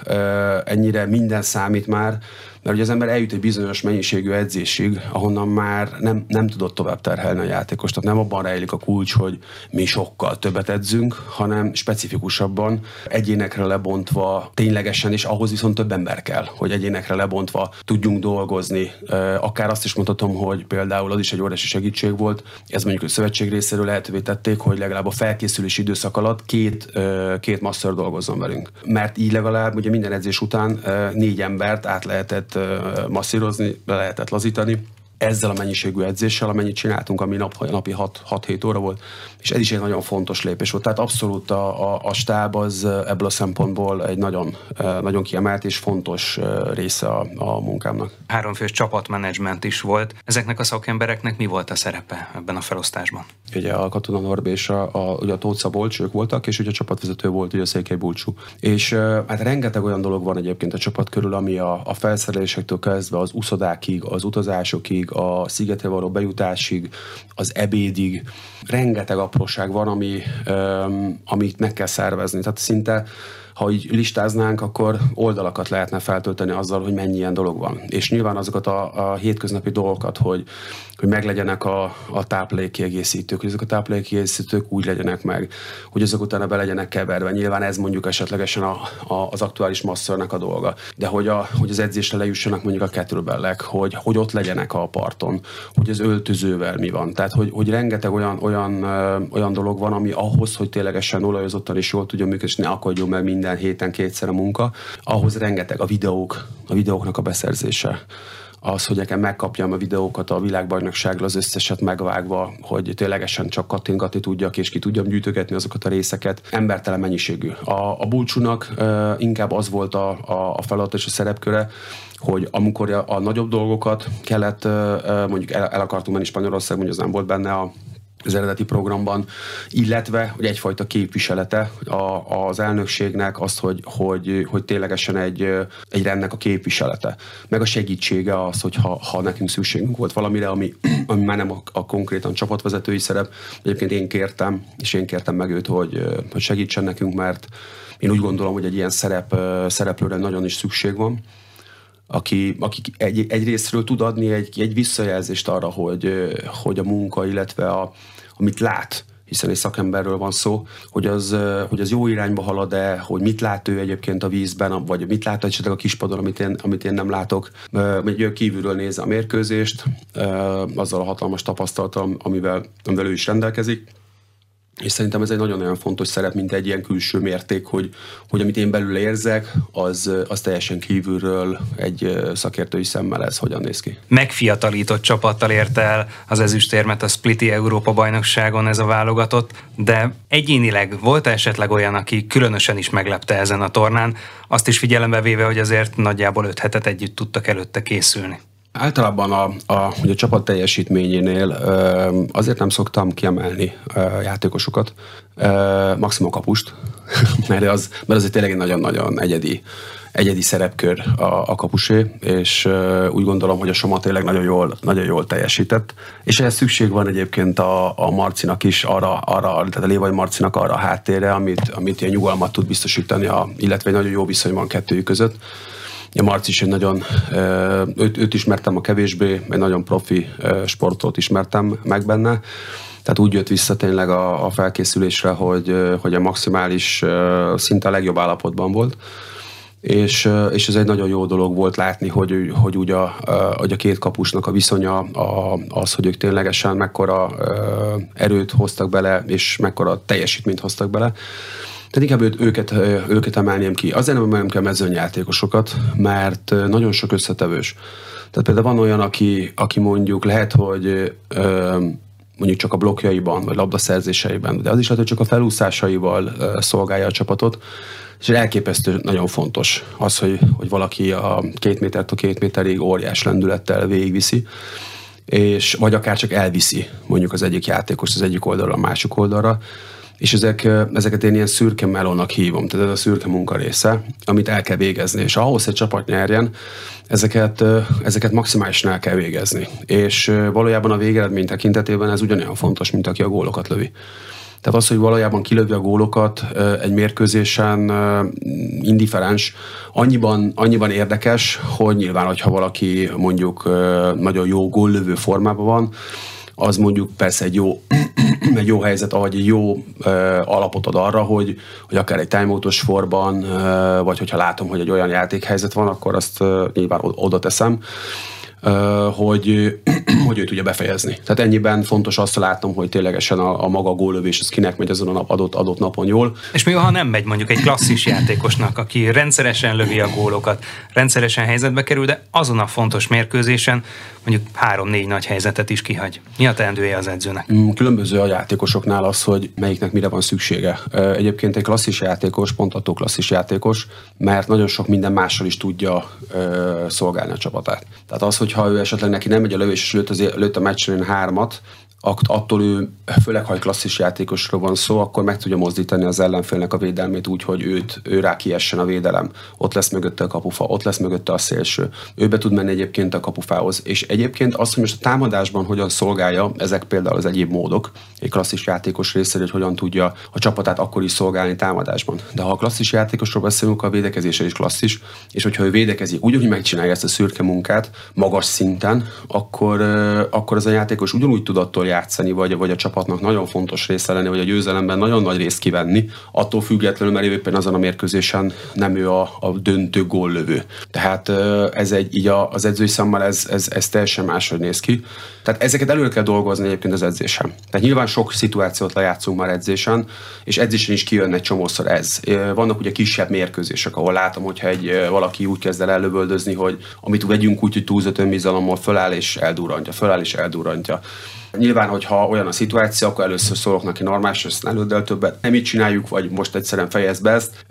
ennyire minden számít már, mert ugye az ember eljut egy bizonyos mennyiségű edzésig, ahonnan már nem, nem tudott tovább terhelni a játékos. Tehát nem abban rejlik a kulcs, hogy mi sokkal többet edzünk, hanem specifikusabban, egyénekre lebontva, ténylegesen, és ahhoz viszont több ember kell, hogy egyénekre lebontva tudjunk dolgozni. Akár azt is mondhatom, hogy például az is egy óriási segítség volt, ez mondjuk a szövetség részéről lehetővé tették, hogy legalább a felkészülési időszak alatt két, két master dolgozzon velünk. Mert így legalább ugye minden edzés után négy embert át lehetett masszírozni, le lehetett lazítani, ezzel a mennyiségű edzéssel, amennyit csináltunk, ami nap, napi 6-7 óra volt, és ez is egy nagyon fontos lépés volt. Tehát abszolút a, a, a stáb az ebből a szempontból egy nagyon, nagyon kiemelt és fontos része a, a munkámnak. Háromfős csapatmenedzsment is volt. Ezeknek a szakembereknek mi volt a szerepe ebben a felosztásban? Ugye a Katona Norb és a, a, ugye a Tóth Szabolcs, ők voltak, és ugye a csapatvezető volt ugye a Székely Bulcsú. És hát rengeteg olyan dolog van egyébként a csapat körül, ami a, a felszerelésektől kezdve az uszodákig, az utazásokig, a szigetre való bejutásig, az ebédig, rengeteg apróság van, ami, um, amit meg kell szervezni. Tehát szinte ha így listáznánk, akkor oldalakat lehetne feltölteni azzal, hogy mennyi ilyen dolog van. És nyilván azokat a, a hétköznapi dolgokat, hogy, hogy meglegyenek a, a táplálékkiegészítők, hogy ezek a táplálékkiegészítők úgy legyenek meg, hogy azok utána be legyenek keverve. Nyilván ez mondjuk esetlegesen a, a, az aktuális masszörnek a dolga. De hogy, a, hogy az edzésre lejussanak mondjuk a kettlebellek, hogy, hogy ott legyenek a parton, hogy az öltözővel mi van. Tehát, hogy, hogy rengeteg olyan, olyan, olyan dolog van, ami ahhoz, hogy ténylegesen olajozottan is jól tudjon működni, és ne akadjon meg minden héten kétszer a munka, ahhoz rengeteg a videók, a videóknak a beszerzése az, hogy nekem megkapjam a videókat a világbajnokságról, az összeset megvágva, hogy ténylegesen csak kattintgatni tudjak, és ki tudjam gyűjtögetni azokat a részeket. Embertelen mennyiségű. A, a búcsúnak uh, inkább az volt a, a, a feladat és a szerepköre, hogy amikor a, a nagyobb dolgokat kellett, uh, mondjuk el, el akartunk menni Spanyolország, mondjuk az nem volt benne a az eredeti programban, illetve hogy egyfajta képviselete a, az elnökségnek, azt, hogy, hogy, hogy ténylegesen egy, egy rendnek a képviselete. Meg a segítsége az, hogy ha, ha nekünk szükségünk volt valamire, ami, ami már nem a, a konkrétan csapatvezetői szerep, egyébként én kértem, és én kértem meg őt, hogy, hogy segítsen nekünk, mert én úgy gondolom, hogy egy ilyen szerep, szereplőre nagyon is szükség van, aki, aki egy, egy részről tud adni egy, egy visszajelzést arra, hogy, hogy a munka, illetve a, amit lát, hiszen egy szakemberről van szó, hogy az, hogy az jó irányba halad-e, hogy mit lát ő egyébként a vízben, vagy mit lát esetleg a kispadon, amit én, amit én nem látok. Hogy kívülről nézze a mérkőzést, azzal a hatalmas tapasztalatom, amivel, amivel ő is rendelkezik és szerintem ez egy nagyon-nagyon fontos szerep, mint egy ilyen külső mérték, hogy, hogy amit én belül érzek, az, az teljesen kívülről egy szakértői szemmel ez hogyan néz ki. Megfiatalított csapattal ért el az ezüstérmet a Spliti Európa bajnokságon ez a válogatott, de egyénileg volt esetleg olyan, aki különösen is meglepte ezen a tornán, azt is figyelembe véve, hogy azért nagyjából öt hetet együtt tudtak előtte készülni. Általában a, a, hogy a csapat teljesítményénél azért nem szoktam kiemelni játékosokat, maximum kapust, mert az, mert az egy tényleg nagyon-nagyon egyedi, egyedi szerepkör a, a kapusé, és úgy gondolom, hogy a Soma tényleg nagyon jól, nagyon jól teljesített, és ehhez szükség van egyébként a, a Marcinak is arra, arra, tehát a Lévai Marcinak arra a háttérre, amit, amit ilyen nyugalmat tud biztosítani, a, illetve egy nagyon jó viszony van kettőjük között a Marci is egy nagyon, őt, őt ismertem a kevésbé, egy nagyon profi sportot ismertem meg benne, tehát úgy jött vissza tényleg a, a felkészülésre, hogy, hogy a maximális, szinte a legjobb állapotban volt. És, és ez egy nagyon jó dolog volt látni, hogy, hogy úgy a, hogy a két kapusnak a viszonya, a, az, hogy ők ténylegesen mekkora erőt hoztak bele, és mekkora teljesítményt hoztak bele. Tehát inkább őket, őket emelném ki. Azért nem emelném ki a mezőnyjátékosokat, mert nagyon sok összetevős. Tehát például van olyan, aki, aki mondjuk lehet, hogy mondjuk csak a blokkjaiban, vagy labdaszerzéseiben, de az is lehet, hogy csak a felúszásaival szolgálja a csapatot, és elképesztő nagyon fontos az, hogy, hogy valaki a két métertől két méterig óriás lendülettel végigviszi, és vagy akár csak elviszi mondjuk az egyik játékos az egyik oldalra a másik oldalra, és ezek, ezeket én ilyen szürke melónak hívom, tehát ez a szürke munka része, amit el kell végezni, és ahhoz, hogy csapat nyerjen, ezeket, ezeket maximálisan el kell végezni. És valójában a végeredmény tekintetében ez ugyanolyan fontos, mint aki a gólokat lövi. Tehát az, hogy valójában kilövi a gólokat egy mérkőzésen indiferens, annyiban, annyiban érdekes, hogy nyilván, hogyha valaki mondjuk nagyon jó góllövő formában van, az mondjuk persze egy jó, egy jó helyzet, vagy egy jó uh, alapot ad arra, hogy, hogy akár egy timeoutos forban, uh, vagy hogyha látom, hogy egy olyan játékhelyzet van, akkor azt uh, nyilván oda teszem hogy, hogy ő tudja befejezni. Tehát ennyiben fontos azt látnom, hogy ténylegesen a, a maga gólövés az kinek megy azon a nap, adott, adott napon jól. És mi, ha nem megy mondjuk egy klasszis játékosnak, aki rendszeresen lövi a gólokat, rendszeresen helyzetbe kerül, de azon a fontos mérkőzésen mondjuk három-négy nagy helyzetet is kihagy. Mi a teendője az edzőnek? Mm, különböző a játékosoknál az, hogy melyiknek mire van szüksége. Egyébként egy klasszis játékos, pont attól klasszis játékos, mert nagyon sok minden mással is tudja szolgálni a csapatát. Tehát az, hogyha ő esetleg neki nem megy a lövés, és lőtt, az, lőtt a meccsen hármat, attól ő, főleg ha egy klasszis játékosról van szó, akkor meg tudja mozdítani az ellenfélnek a védelmét úgy, hogy őt, ő rá kiessen a védelem. Ott lesz mögötte a kapufa, ott lesz mögötte a szélső. Ő be tud menni egyébként a kapufához. És egyébként az, hogy most a támadásban hogyan szolgálja, ezek például az egyéb módok, egy klasszis játékos részéről, hogy hogyan tudja a csapatát akkor is szolgálni támadásban. De ha a klasszis játékosról beszélünk, a védekezése is klasszis, és hogyha ő védekezik úgy, hogy megcsinálja ezt a szürke munkát magas szinten, akkor, akkor az a játékos ugyanúgy tud attól játszani, vagy, vagy a csapatnak nagyon fontos része lenni, vagy a győzelemben nagyon nagy részt kivenni, attól függetlenül, mert éppen azon a mérkőzésen nem ő a, a döntő góllövő. Tehát ez egy, így az edzői számmal ez, ez, ez teljesen máshogy néz ki. Tehát ezeket előre kell dolgozni egyébként az edzésen. Tehát nyilván sok szituációt lejátszunk már edzésen, és edzésen is kijön egy csomószor ez. Vannak ugye kisebb mérkőzések, ahol látom, hogyha egy valaki úgy kezd el előböldözni, hogy amit vegyünk úgy, hogy túlzott önbizalommal föláll és eldurrantja, föláll és eldurrantja. Nyilván, hogyha olyan a szituáció, akkor először szólok neki normális, aztán elődd el többet. Nem így csináljuk, vagy most egyszerűen fejezd be ezt.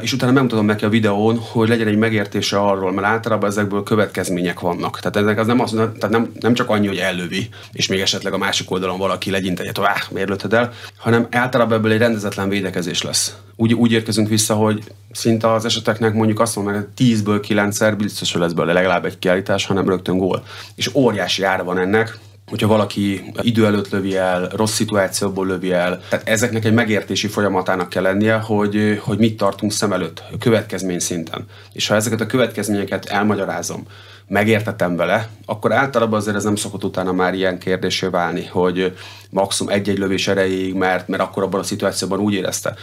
És utána megmutatom neki a videón, hogy legyen egy megértése arról, mert általában ezekből következmények vannak. Tehát ezek az nem, az, tehát nem, nem csak annyi, hogy ellövi, és még esetleg a másik oldalon valaki legyint egyet, áh, miért lőtted el, hanem általában ebből egy rendezetlen védekezés lesz. Úgy, úgy érkezünk vissza, hogy szinte az eseteknek mondjuk azt mondom, hogy 10-ből 9-szer biztos, hogy lesz belőle legalább egy kiállítás, hanem rögtön gól. És óriási ára van ennek, hogyha valaki idő előtt lövi el, rossz szituációból lövi el. Tehát ezeknek egy megértési folyamatának kell lennie, hogy, hogy mit tartunk szem előtt, következmény szinten. És ha ezeket a következményeket elmagyarázom, megértetem vele, akkor általában azért ez nem szokott utána már ilyen kérdésé válni, hogy maximum egy-egy lövés erejéig, mert, mert akkor abban a szituációban úgy érezte.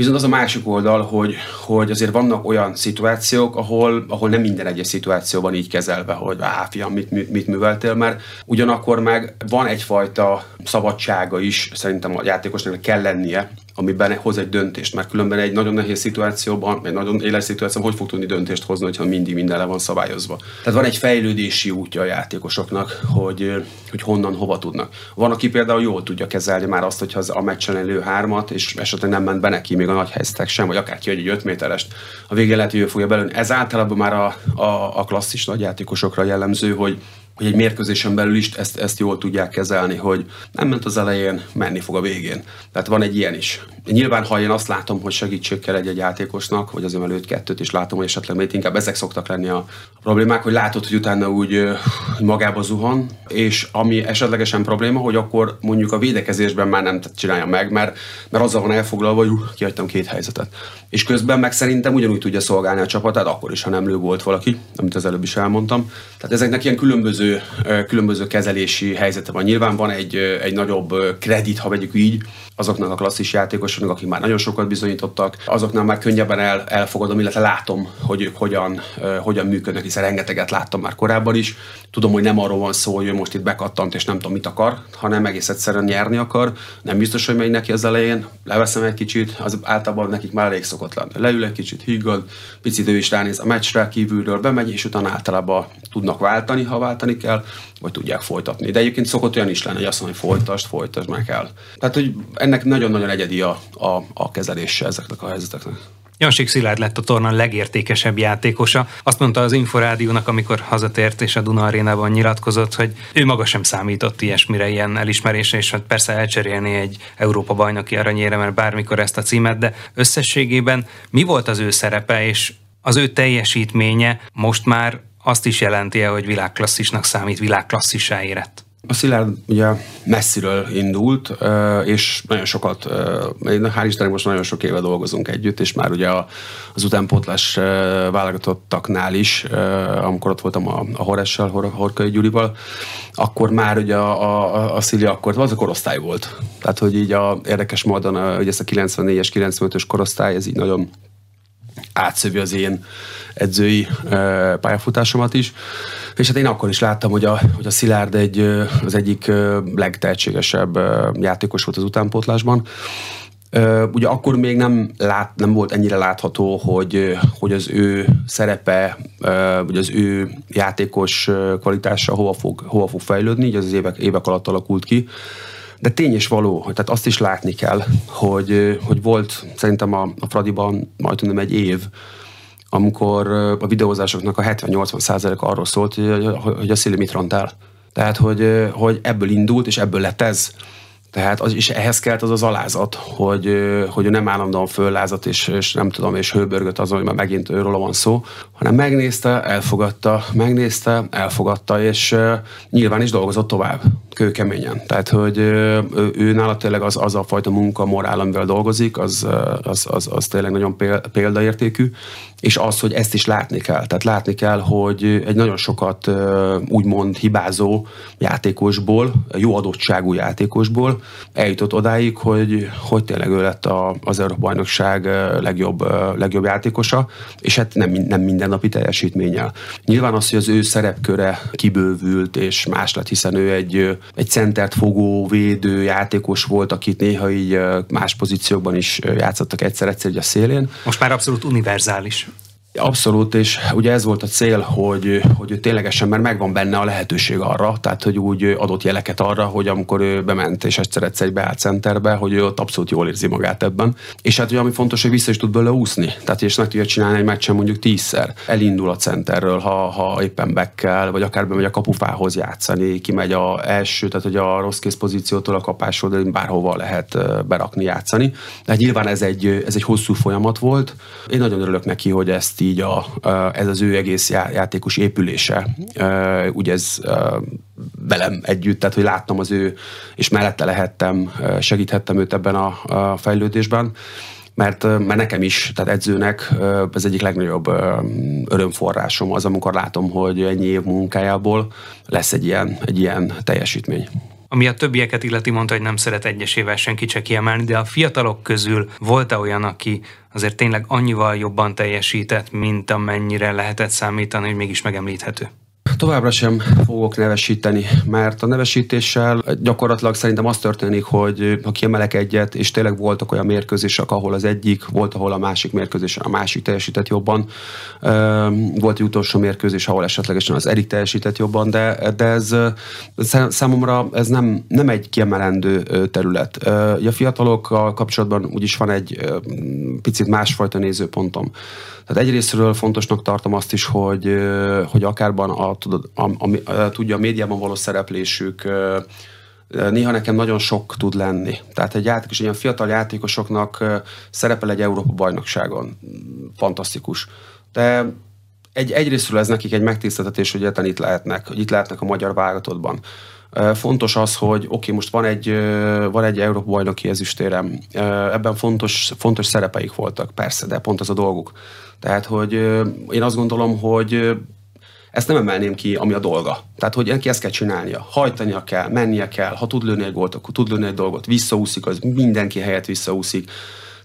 Viszont az a másik oldal, hogy, hogy azért vannak olyan szituációk, ahol, ahol nem minden egyes szituációban így kezelve, hogy á, fiam, mit, mit, mit műveltél, mert ugyanakkor meg van egyfajta szabadsága is, szerintem a játékosnak kell lennie, amiben hoz egy döntést, mert különben egy nagyon nehéz szituációban, egy nagyon éles szituációban hogy fog tudni döntést hozni, hogyha mindig minden le van szabályozva. Tehát van egy fejlődési útja a játékosoknak, hogy, hogy honnan hova tudnak. Van, aki például jól tudja kezelni már azt, hogyha az a meccsen elő hármat, és esetleg nem ment be neki még a nagy helyzetek sem, vagy akár ki egy 5 méterest, a végén lehet, hogy ő fogja belőni. Ez általában már a, a, a klasszis nagy játékosokra jellemző, hogy hogy egy mérkőzésen belül is ezt, ezt jól tudják kezelni, hogy nem ment az elején, menni fog a végén. Tehát van egy ilyen is. Nyilván, ha én azt látom, hogy segítség kell egy, egy játékosnak, vagy azért előtt kettőt is látom, hogy esetleg még inkább ezek szoktak lenni a problémák, hogy látod, hogy utána úgy magába zuhan, és ami esetlegesen probléma, hogy akkor mondjuk a védekezésben már nem csinálja meg, mert, mert azzal van elfoglalva, hogy kihagytam két helyzetet. És közben meg szerintem ugyanúgy tudja szolgálni a csapatát, akkor is, ha nem lő volt valaki, amit az előbb is elmondtam. Tehát ezeknek ilyen különböző, különböző kezelési helyzete van. Nyilván van egy, egy nagyobb kredit, ha vegyük így, azoknak a klasszis játékosoknak, akik már nagyon sokat bizonyítottak, azoknál már könnyebben el, elfogadom, illetve látom, hogy ők hogyan, hogyan működnek, hiszen rengeteget láttam már korábban is. Tudom, hogy nem arról van szó, hogy ő most itt bekattant és nem tudom mit akar, hanem egész egyszerűen nyerni akar. Nem biztos, hogy megy neki az elején, leveszem egy kicsit, az általában nekik már elég szokott lenni. Leül egy kicsit, higgad, picit ő is ránéz a meccsre, kívülről bemegy, és utána általában tudnak váltani, ha váltani kell, vagy tudják folytatni. De egyébként szokott olyan is lenni, hogy azt mondja, hogy folytasd, folytasd meg kell. Tehát, hogy ennek nagyon-nagyon egyedi a, a, a kezelése ezeknek a helyzeteknek. Jansik Szilárd lett a torna legértékesebb játékosa. Azt mondta az Inforádiónak, amikor hazatért és a Duna Arénában nyilatkozott, hogy ő maga sem számított ilyesmire, ilyen elismerésre, és hát persze elcserélni egy Európa bajnoki aranyére, mert bármikor ezt a címet, de összességében mi volt az ő szerepe, és az ő teljesítménye most már azt is jelenti hogy világklasszisnak számít, világklasszisá érett? A Szilárd ugye messziről indult, és nagyon sokat, hál' Istennek most nagyon sok éve dolgozunk együtt, és már ugye az utánpótlás válogatottaknál is, amikor ott voltam a, a Horessel, Horkai Gyurival, akkor már ugye a, a, a Szili akkor az a korosztály volt. Tehát, hogy így a, érdekes módon, hogy ezt a 94-es, 95-ös korosztály, ez így nagyon átszövi az én edzői pályafutásomat is. És hát én akkor is láttam, hogy a, hogy a Szilárd egy, az egyik legtehetségesebb játékos volt az utánpótlásban. Ugye akkor még nem, lát, nem volt ennyire látható, hogy, hogy az ő szerepe, vagy az ő játékos kvalitása hova fog, hova fog fejlődni, így az, az évek, évek alatt alakult ki. De tény és való, tehát azt is látni kell, hogy, hogy volt szerintem a, a Fradiban majdnem egy év, amikor a videózásoknak a 70-80 százalék arról szólt, hogy, a Szili mit rontál. Tehát, hogy, hogy ebből indult, és ebből lett ez. Tehát az, és ehhez kellett az az alázat, hogy, hogy nem állandóan föllázat, és, és nem tudom, és hőbörgött azon, hogy már megint őről van szó, hanem megnézte, elfogadta, megnézte, elfogadta, és nyilván is dolgozott tovább, kőkeményen. Tehát, hogy uh, ő, ő nála tényleg az, az a fajta munka, morál, amivel dolgozik, az, az, az, az tényleg nagyon példaértékű, és az, hogy ezt is látni kell. Tehát látni kell, hogy egy nagyon sokat úgymond hibázó játékosból, jó adottságú játékosból eljutott odáig, hogy, hogy tényleg ő lett a, az Európa Bajnokság legjobb, legjobb játékosa, és hát nem, nem mindennapi teljesítménnyel. Nyilván az, hogy az ő szerepköre kibővült és más lett, hiszen ő egy, egy centert fogó, védő játékos volt, akit néha így más pozíciókban is játszottak egyszer-egyszer a szélén. Most már abszolút univerzális. Abszolút, és ugye ez volt a cél, hogy, hogy ténylegesen, mert megvan benne a lehetőség arra, tehát hogy úgy adott jeleket arra, hogy amikor ő bement és egyszer egyszer beállt centerbe, hogy ő ott abszolút jól érzi magát ebben. És hát ugye ami fontos, hogy vissza is tud belőle úszni. Tehát és meg tudja csinálni egy meccsen mondjuk tízszer. Elindul a centerről, ha, ha éppen bekkel, vagy akár bemegy a kapufához játszani, kimegy a első, tehát hogy a rossz kész pozíciótól a kapásról, de bárhova lehet berakni, játszani. De nyilván ez egy, ez egy hosszú folyamat volt. Én nagyon örülök neki, hogy ezt így a, ez az ő egész játékos épülése, ugye ez velem együtt, tehát hogy láttam az ő, és mellette lehettem, segíthettem őt ebben a, fejlődésben, mert, mert nekem is, tehát edzőnek ez egyik legnagyobb örömforrásom az, amikor látom, hogy ennyi év munkájából lesz egy ilyen, egy ilyen teljesítmény. Ami a többieket illeti, mondta, hogy nem szeret egyesével senkit se kiemelni, de a fiatalok közül volt-e olyan, aki azért tényleg annyival jobban teljesített, mint amennyire lehetett számítani, hogy mégis megemlíthető? Továbbra sem fogok nevesíteni, mert a nevesítéssel gyakorlatilag szerintem az történik, hogy ha kiemelek egyet, és tényleg voltak olyan mérkőzések, ahol az egyik, volt, ahol a másik mérkőzésen a másik teljesített jobban. Volt egy utolsó mérkőzés, ahol esetlegesen az Erik teljesített jobban, de, de ez számomra ez nem, nem egy kiemelendő terület. A fiatalokkal kapcsolatban úgyis van egy picit másfajta nézőpontom. Tehát egyrésztről fontosnak tartom azt is, hogy, hogy akárban a, a, a, a, tudja a médiában való szereplésük néha nekem nagyon sok tud lenni. Tehát egy játékos, egy ilyen fiatal játékosoknak szerepel egy Európa bajnokságon. Fantasztikus. De egy, egyrésztről ez nekik egy megtiszteltetés, hogy itt lehetnek, hogy itt lehetnek a magyar válogatottban. Fontos az, hogy oké, okay, most van egy, van egy Európa bajnoki ezüstérem, ebben fontos, fontos szerepeik voltak, persze, de pont az a dolguk. Tehát, hogy én azt gondolom, hogy ezt nem emelném ki, ami a dolga. Tehát, hogy neki ezt kell csinálnia. Hajtania kell, mennie kell. Ha tud lőni egy gólt, akkor tud lőni egy dolgot. Visszaúszik, az mindenki helyett visszaúszik.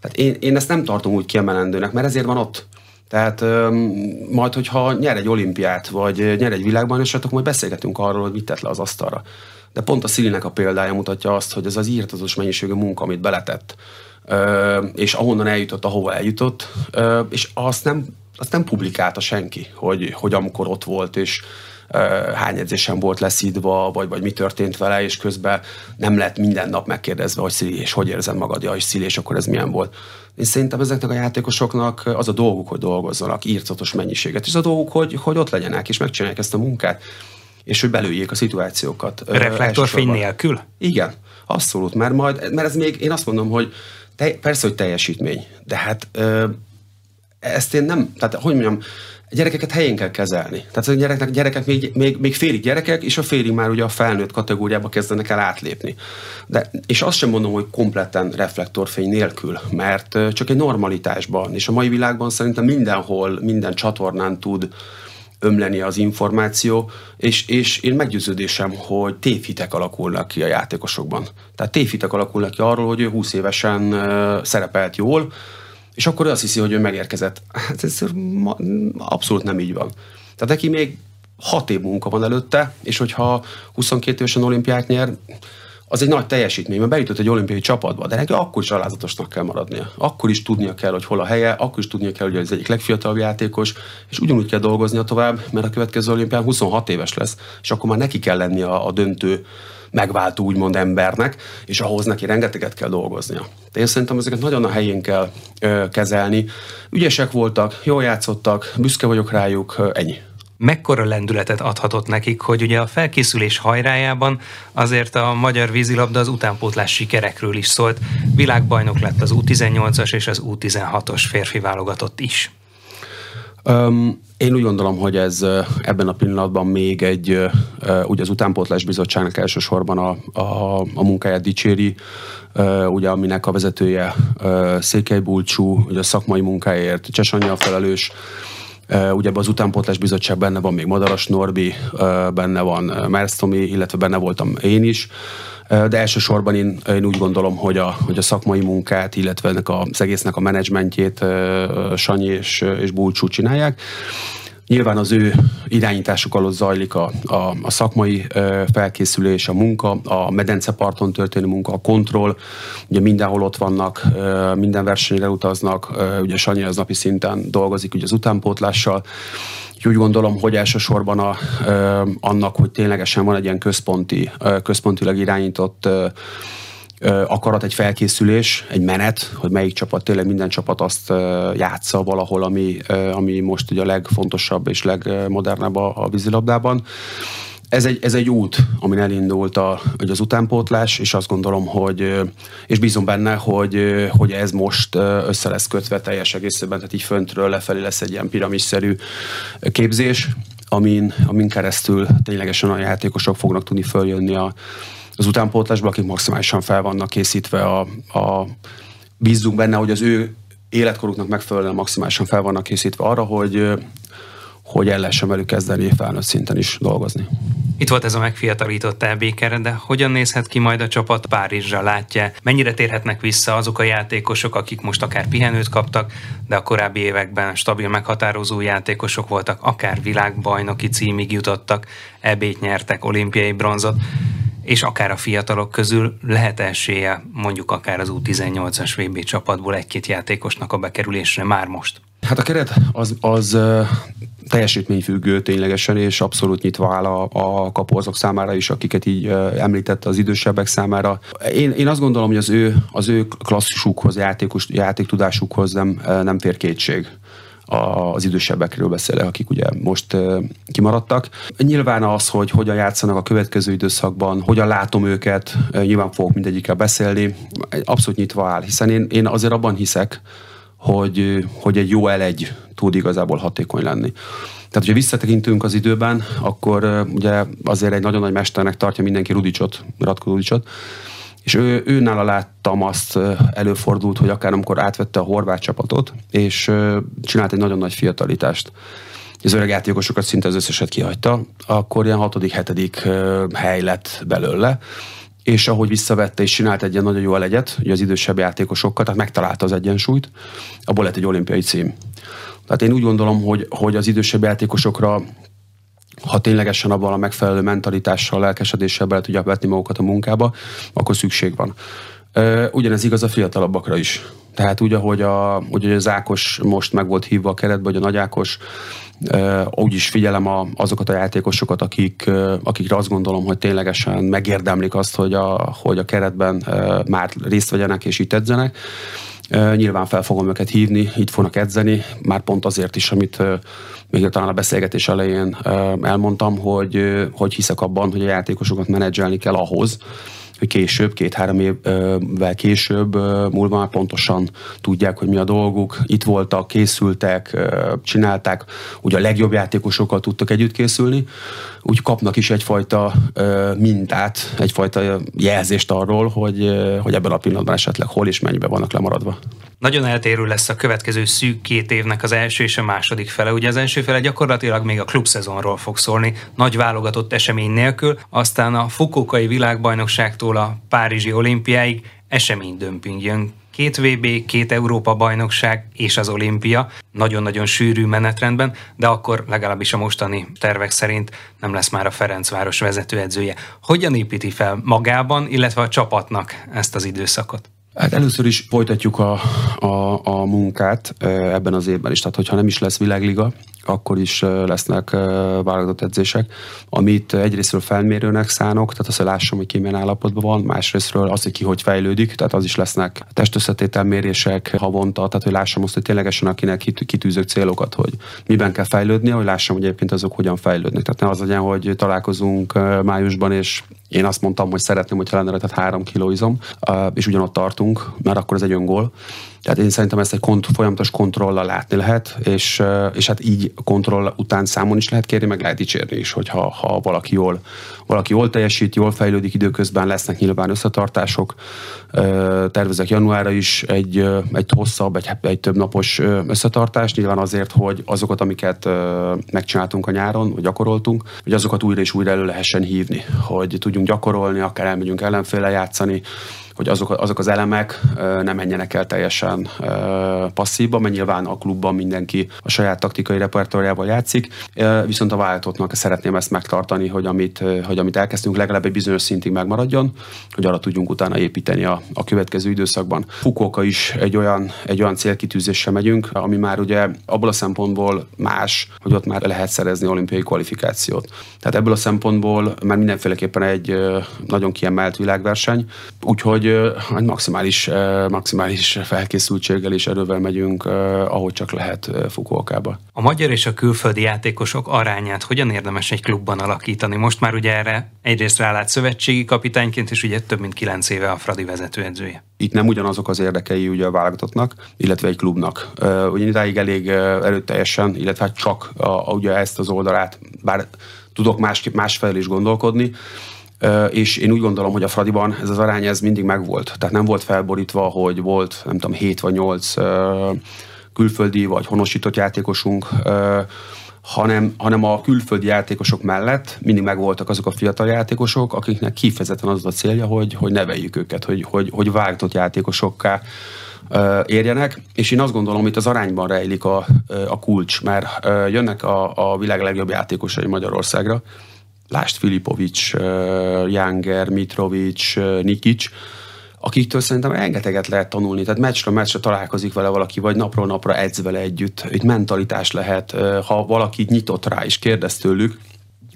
Tehát én, én ezt nem tartom úgy kiemelendőnek, mert ezért van ott. Tehát majd, hogyha nyer egy olimpiát, vagy nyer egy világbajnokságot, akkor majd beszélgetünk arról, hogy mit tett le az asztalra. De pont a Szilinek a példája mutatja azt, hogy ez az írtatos mennyiségű munka, amit beletett, és ahonnan eljutott, ahova eljutott, és azt nem, azt nem publikálta senki, hogy, hogy amikor ott volt, és hány edzésen volt leszídva, vagy, vagy mi történt vele, és közben nem lett minden nap megkérdezve, hogy Szili, és hogy érzem magad, ja, és Szili, és akkor ez milyen volt. Én szerintem ezeknek a játékosoknak az a dolguk, hogy dolgozzanak, írtatos mennyiséget, és az a dolguk, hogy, hogy ott legyenek, és megcsinálják ezt a munkát, és hogy belőjék a szituációkat. Reflektorfény nélkül? Igen, abszolút, mert majd, mert ez még, én azt mondom, hogy te, persze, hogy teljesítmény, de hát ö, ezt én nem, tehát hogy mondjam, gyerekeket helyén kell kezelni. Tehát a gyerekek, gyerekek még, még, még félig gyerekek, és a félig már ugye a felnőtt kategóriába kezdenek el átlépni. De, és azt sem mondom, hogy kompletten reflektorfény nélkül, mert csak egy normalitásban, és a mai világban szerintem mindenhol, minden csatornán tud ömleni az információ, és, és én meggyőződésem, hogy tévhitek alakulnak ki a játékosokban. Tehát tévhitek alakulnak ki arról, hogy ő 20 évesen szerepelt jól, és akkor ő azt hiszi, hogy ő megérkezett. Hát ez abszolút nem így van. Tehát neki még hat év munka van előtte, és hogyha 22 évesen olimpiát nyer, az egy nagy teljesítmény, mert bejutott egy olimpiai csapatba, de neki akkor is alázatosnak kell maradnia. Akkor is tudnia kell, hogy hol a helye, akkor is tudnia kell, hogy az egyik legfiatalabb játékos, és ugyanúgy kell dolgoznia tovább, mert a következő olimpián 26 éves lesz, és akkor már neki kell lenni a, a döntő megváltó úgymond embernek, és ahhoz neki rengeteget kell dolgoznia. De én szerintem ezeket nagyon a helyén kell ö, kezelni. Ügyesek voltak, jól játszottak, büszke vagyok rájuk, ö, ennyi mekkora lendületet adhatott nekik, hogy ugye a felkészülés hajrájában azért a magyar vízilabda az utánpótlás sikerekről is szólt. Világbajnok lett az U18-as és az U16-os férfi válogatott is. Um, én úgy gondolom, hogy ez ebben a pillanatban még egy, ugye az utánpótlás bizottságnak elsősorban a, a, a munkáját dicséri, ugye aminek a vezetője Székely Bulcsú, ugye a szakmai munkáért Csesanya felelős, Ugye az utánpótlás bizottság benne van még Madaras Norbi, benne van Mersztomi, illetve benne voltam én is. De elsősorban én, én úgy gondolom, hogy a, hogy a szakmai munkát, illetve ennek az egésznek a menedzsmentjét Sanyi és, és Bulcsú csinálják. Nyilván az ő irányításuk alatt zajlik a, a, a szakmai felkészülés, a munka, a medenceparton történő munka, a kontroll. Ugye mindenhol ott vannak, minden versenyre utaznak, ugye Sanyi az napi szinten dolgozik ugye az utánpótlással. úgy gondolom, hogy elsősorban a, annak, hogy ténylegesen van egy ilyen központi, központilag irányított akarat, egy felkészülés, egy menet, hogy melyik csapat, tényleg minden csapat azt játsza valahol, ami, ami most ugye a legfontosabb és legmodernebb a, a vízilabdában. Ez egy, ez egy út, amin elindult a, hogy az utánpótlás, és azt gondolom, hogy, és bízom benne, hogy, hogy ez most össze lesz kötve teljes egészében, tehát így föntről lefelé lesz egy ilyen piramisszerű képzés, amin, amin keresztül ténylegesen a játékosok fognak tudni följönni a, az utánpótlásban, akik maximálisan fel vannak készítve a, a bízzunk benne, hogy az ő életkoruknak megfelelően maximálisan fel vannak készítve arra, hogy hogy el lehessen velük kezdeni felnőtt szinten is dolgozni. Itt volt ez a megfiatalított elbéker, de hogyan nézhet ki majd a csapat Párizsra látja? Mennyire térhetnek vissza azok a játékosok, akik most akár pihenőt kaptak, de a korábbi években stabil meghatározó játékosok voltak, akár világbajnoki címig jutottak, ebét nyertek, olimpiai bronzot és akár a fiatalok közül lehet esélye mondjuk akár az U18-as VB csapatból egy-két játékosnak a bekerülésre már most? Hát a keret az, az teljesítményfüggő ténylegesen, és abszolút nyitva áll a, a kapu azok számára is, akiket így említett az idősebbek számára. Én, én azt gondolom, hogy az ő, az ő klasszisukhoz, játékos, játéktudásukhoz nem, nem fér kétség az idősebbekről beszélek, akik ugye most kimaradtak. Nyilván az, hogy hogyan játszanak a következő időszakban, hogyan látom őket, nyilván fogok mindegyikkel beszélni, abszolút nyitva áll, hiszen én, én azért abban hiszek, hogy, hogy egy jó elegy tud igazából hatékony lenni. Tehát, hogyha visszatekintünk az időben, akkor ugye azért egy nagyon nagy mesternek tartja mindenki Rudicsot, Ratko Rudicsot, és ő, ő nála láttam azt, előfordult, hogy akár amikor átvette a horvát csapatot, és csinált egy nagyon nagy fiatalitást. Az öreg játékosokat szinte az összeset kihagyta, akkor ilyen hatodik, hetedik hely lett belőle, és ahogy visszavette és csinált egy ilyen nagyon jó elegyet, ugye az idősebb játékosokkal, tehát megtalálta az egyensúlyt, abból lett egy olimpiai cím. Tehát én úgy gondolom, hogy, hogy az idősebb játékosokra ha ténylegesen abban a megfelelő mentalitással, lelkesedéssel bele tudják vetni magukat a munkába, akkor szükség van. Ugyanez igaz a fiatalabbakra is. Tehát úgy, ahogy, a, úgy, az Ákos most meg volt hívva a keretbe, vagy a Nagy Ákos, úgy is figyelem a, azokat a játékosokat, akik, akikre azt gondolom, hogy ténylegesen megérdemlik azt, hogy a, hogy a keretben már részt vegyenek és itt edzenek. Nyilván fel fogom őket hívni, itt fognak edzeni, már pont azért is, amit még talán a beszélgetés elején elmondtam, hogy, hogy hiszek abban, hogy a játékosokat menedzselni kell ahhoz, hogy később, két-három évvel később múlva már pontosan tudják, hogy mi a dolguk. Itt voltak, készültek, csinálták, ugye a legjobb játékosokkal tudtak együtt készülni, úgy kapnak is egyfajta mintát, egyfajta jelzést arról, hogy, hogy ebben a pillanatban esetleg hol és mennyiben vannak lemaradva. Nagyon eltérő lesz a következő szűk két évnek az első és a második fele. Ugye az első fele gyakorlatilag még a klubszezonról fog szólni, nagy válogatott esemény nélkül, aztán a Fukuokai világbajnokságtól a Párizsi olimpiáig eseménydömping jön két VB, két Európa bajnokság és az olimpia, nagyon-nagyon sűrű menetrendben, de akkor legalábbis a mostani tervek szerint nem lesz már a Ferencváros vezetőedzője. Hogyan építi fel magában, illetve a csapatnak ezt az időszakot? Hát először is folytatjuk a, a, a munkát ebben az évben is, tehát hogyha nem is lesz világliga, akkor is lesznek válogatott edzések, amit egyrésztről felmérőnek szánok, tehát azt, hogy lássam, hogy ki milyen állapotban van, másrésztről az, hogy ki hogy fejlődik, tehát az is lesznek testösszetételmérések havonta, tehát hogy lássam azt, hogy ténylegesen akinek kitűzök célokat, hogy miben kell fejlődni, hogy lássam, hogy egyébként azok hogyan fejlődnek. Tehát ne az legyen, hogy találkozunk májusban, és én azt mondtam, hogy szeretném, hogy lenne tehát három kiló izom, és ugyanott tartunk, mert akkor ez egy öngól Tehát én szerintem ezt egy kont- folyamatos kontrollal látni lehet, és, és hát így kontroll után számon is lehet kérni, meg lehet dicsérni is, hogyha ha valaki jól, valaki jól teljesít, jól fejlődik időközben, lesznek nyilván összetartások. Tervezek januárra is egy, egy hosszabb, egy, egy több napos összetartást, nyilván azért, hogy azokat, amiket megcsináltunk a nyáron, vagy gyakoroltunk, hogy azokat újra és újra elő lehessen hívni, hogy tudjunk gyakorolni, akár elmegyünk ellenféle játszani, hogy azok, azok az elemek nem menjenek el teljesen passzívba, mert nyilván a klubban mindenki a saját taktikai repertoárjával játszik, viszont a váltottnak szeretném ezt megtartani, hogy amit, hogy amit elkezdtünk legalább egy bizonyos szintig megmaradjon, hogy arra tudjunk utána építeni a, a következő időszakban. Fukuoka is egy olyan, egy olyan célkitűzéssel megyünk, ami már ugye abból a szempontból más, hogy ott már lehet szerezni olimpiai kvalifikációt. Tehát ebből a szempontból már mindenféleképpen egy nagyon kiemelt világverseny, úgyhogy hogy maximális, maximális felkészültséggel és erővel megyünk, ahogy csak lehet Fukuokába. A magyar és a külföldi játékosok arányát hogyan érdemes egy klubban alakítani? Most már ugye erre egyrészt rálát szövetségi kapitányként, és ugye több mint kilenc éve a Fradi vezetőedzője. Itt nem ugyanazok az érdekei ugye a válogatottnak, illetve egy klubnak. Ugye idáig elég erőteljesen, illetve hát csak a, a, ugye ezt az oldalát, bár tudok másképp másfelé is gondolkodni, és én úgy gondolom, hogy a Fradiban ez az arány ez mindig megvolt. Tehát nem volt felborítva, hogy volt, nem tudom, 7 vagy 8 külföldi vagy honosított játékosunk, hanem, hanem a külföldi játékosok mellett mindig megvoltak azok a fiatal játékosok, akiknek kifejezetten az a célja, hogy, hogy neveljük őket, hogy, hogy, hogy vágtott játékosokká érjenek, és én azt gondolom, itt az arányban rejlik a, a kulcs, mert jönnek a, a világ legjobb játékosai Magyarországra, Lást Filipovics, Janger, Mitrovic, Nikic, akiktől szerintem rengeteget lehet tanulni. Tehát meccsről meccsre találkozik vele valaki, vagy napról napra edz vele együtt. Itt mentalitás lehet, ha valaki nyitott rá és kérdez tőlük,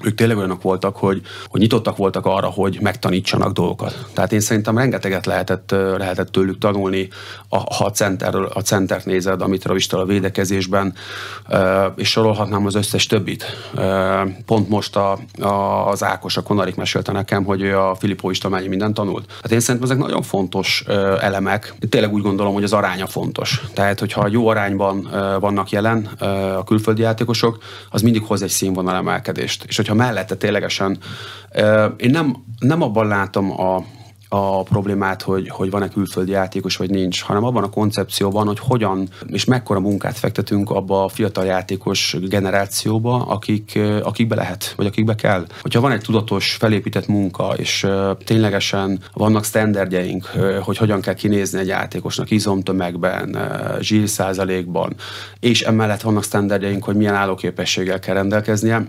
ők tényleg olyanok voltak, hogy, hogy nyitottak voltak arra, hogy megtanítsanak dolgokat. Tehát én szerintem rengeteget lehetett, lehetett tőlük tanulni, ha a, centerről, a centert nézed, amit Ravistal a védekezésben, és sorolhatnám az összes többit. Pont most a, a, az Ákos, a Konarik mesélte nekem, hogy a Filippo István mindent tanult. Hát én szerintem ezek nagyon fontos elemek. Tényleg úgy gondolom, hogy az aránya fontos. Tehát, hogyha jó arányban vannak jelen a külföldi játékosok, az mindig hoz egy színvonal emelkedést. És hogy hogyha mellette ténylegesen, én nem, nem abban látom a, a problémát, hogy, hogy van-e külföldi játékos, vagy nincs, hanem abban a koncepcióban, hogy hogyan és mekkora munkát fektetünk abba a fiatal játékos generációba, akik, akikbe lehet, vagy akikbe kell. Hogyha van egy tudatos, felépített munka, és ténylegesen vannak standardjeink, hogy hogyan kell kinézni egy játékosnak izomtömegben, zsír és emellett vannak standardjeink, hogy milyen állóképességgel kell rendelkeznie,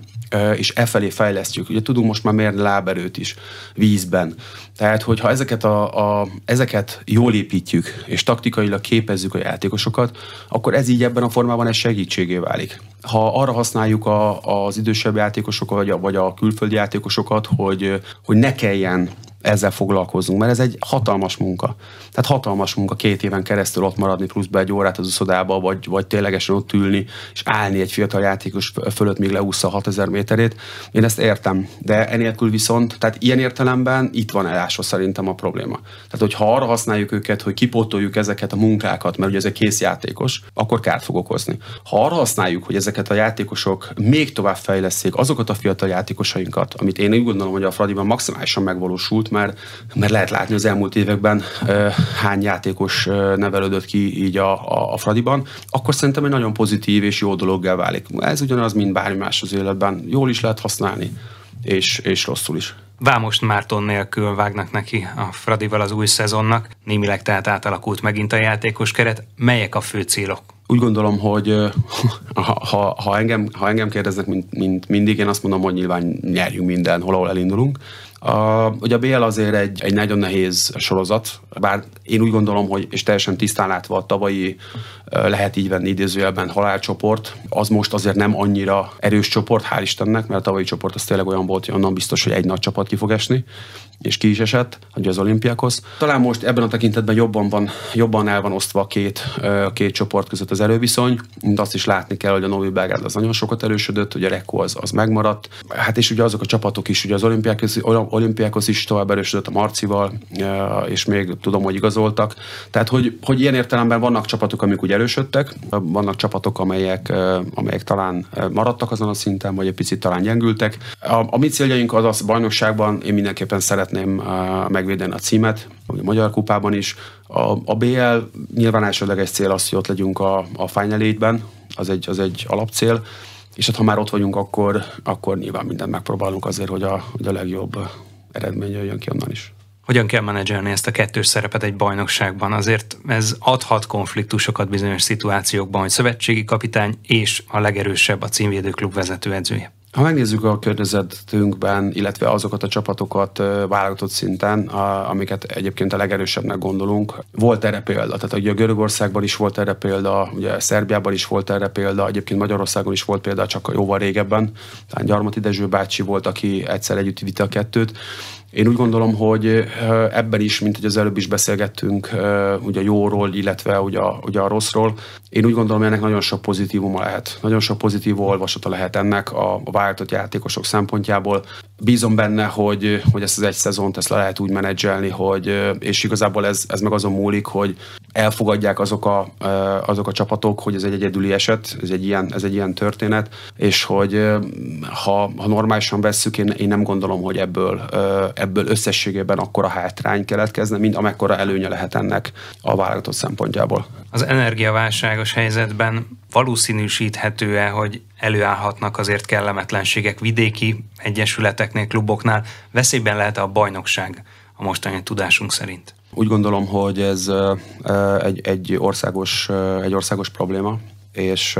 és e felé fejlesztjük. Ugye tudunk most már mérni láberőt is vízben. Tehát, hogyha ezeket, a, a, ezeket jól építjük, és taktikailag képezzük a játékosokat, akkor ez így ebben a formában egy segítségé válik. Ha arra használjuk a, az idősebb játékosokat, vagy a, vagy a külföldi játékosokat, hogy, hogy ne kelljen ezzel foglalkozunk, mert ez egy hatalmas munka. Tehát hatalmas munka két éven keresztül ott maradni, pluszba egy órát az uszodába, vagy, vagy ténylegesen ott ülni, és állni egy fiatal játékos fölött, még leúszza a 6000 méterét. Én ezt értem, de enélkül viszont, tehát ilyen értelemben itt van elásva szerintem a probléma. Tehát, hogyha arra használjuk őket, hogy kipótoljuk ezeket a munkákat, mert ugye ez egy kész játékos, akkor kárt fog okozni. Ha arra használjuk, hogy ezeket a játékosok még tovább fejleszék azokat a fiatal játékosainkat, amit én úgy gondolom, hogy a Fradiban maximálisan megvalósult, mert, mert lehet látni az elmúlt években hány játékos nevelődött ki így a, a, a Fradiban, akkor szerintem egy nagyon pozitív és jó dologgá válik. Ez ugyanaz, mint bármi más az életben. Jól is lehet használni, és, és rosszul is. Vámost Márton nélkül vágnak neki a Fradival az új szezonnak, némileg tehát átalakult megint a játékos keret. Melyek a fő célok? Úgy gondolom, hogy ha, ha, engem, ha engem kérdeznek, mint, mint mindig, én azt mondom, hogy nyilván nyerjünk mindenhol, ahol elindulunk. A, ugye a BL azért egy, egy nagyon nehéz sorozat, bár én úgy gondolom, hogy és teljesen tisztán látva a tavalyi lehet így venni idézőjelben halálcsoport, az most azért nem annyira erős csoport, hál' Istennek, mert a tavalyi csoport az tényleg olyan volt, hogy onnan biztos, hogy egy nagy csapat ki fog esni. És ki is esett, hogy az olimpiákhoz. Talán most ebben a tekintetben jobban, van, jobban el van osztva a két, a két csoport között az erőviszony, de azt is látni kell, hogy a Novi Belgrád az nagyon sokat erősödött, hogy a Rekko az, az megmaradt. Hát és ugye azok a csapatok is, ugye az olimpiákhoz, olimpiákhoz is tovább erősödött a Marcival, és még tudom, hogy igazoltak. Tehát, hogy, hogy ilyen értelemben vannak csapatok, amik úgy erősödtek, vannak csapatok, amelyek, amelyek talán maradtak azon a szinten, vagy egy picit talán gyengültek. A, a mi céljaink az az bajnokságban, én mindenképpen szeretném megvédeni a címet, a Magyar Kupában is. A, a BL nyilván elsődleges cél az, hogy ott legyünk a, a Final az egy, az egy alapcél, és hát ha már ott vagyunk, akkor, akkor nyilván mindent megpróbálunk azért, hogy a, hogy a legjobb eredmény jöjjön ki onnan is. Hogyan kell menedzselni ezt a kettős szerepet egy bajnokságban? Azért ez adhat konfliktusokat bizonyos szituációkban, hogy szövetségi kapitány és a legerősebb a címvédőklub vezetőedzője. Ha megnézzük a környezetünkben, illetve azokat a csapatokat válogatott szinten, amiket egyébként a legerősebbnek gondolunk, volt erre példa. Tehát ugye a Görögországban is volt erre példa, ugye Szerbiában is volt erre példa, egyébként Magyarországon is volt példa, csak jóval régebben. Tehát Gyarmati Dezső bácsi volt, aki egyszer együtt vitte a kettőt. Én úgy gondolom, hogy ebben is, mint hogy az előbb is beszélgettünk, ugye a jóról, illetve ugye a, ugye a rosszról, én úgy gondolom, hogy ennek nagyon sok pozitívuma lehet. Nagyon sok pozitív olvasata lehet ennek a, a váltott játékosok szempontjából. Bízom benne, hogy, hogy ezt az egy szezont ezt le lehet úgy menedzselni, hogy, és igazából ez, ez meg azon múlik, hogy elfogadják azok a, azok a csapatok, hogy ez egy egyedüli eset, ez egy ilyen, ez egy ilyen történet, és hogy ha, ha normálisan vesszük, én, én nem gondolom, hogy ebből, ebből összességében akkora hátrány keletkezne, mint amekkora előnye lehet ennek a válogatott szempontjából. Az energiaválságos helyzetben valószínűsíthető-e, hogy előállhatnak azért kellemetlenségek vidéki egyesületeknél, kluboknál? Veszélyben lehet a bajnokság a mostani tudásunk szerint? Úgy gondolom, hogy ez egy, egy, országos, egy országos probléma, és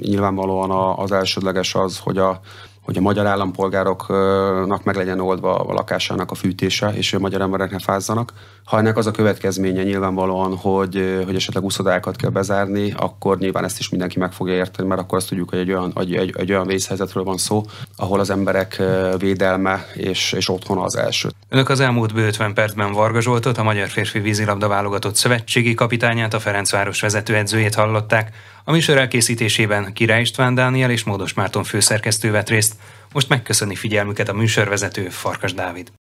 nyilvánvalóan az elsődleges az, hogy a hogy a magyar állampolgároknak meg legyen oldva a lakásának a fűtése, és a magyar emberek ne fázzanak. Ha ennek az a következménye nyilvánvalóan, hogy, hogy esetleg uszodákat kell bezárni, akkor nyilván ezt is mindenki meg fogja érteni, mert akkor azt tudjuk, hogy egy olyan, egy, egy, egy olyan vészhelyzetről van szó, ahol az emberek védelme és, és otthona az első. Önök az elmúlt bő 50 percben Varga Zsoltot, a Magyar Férfi Vízilabda válogatott szövetségi kapitányát, a Ferencváros vezetőedzőjét hallották. A műsor elkészítésében Király István Dániel és Módos Márton főszerkesztő vett részt. Most megköszöni figyelmüket a műsorvezető Farkas Dávid.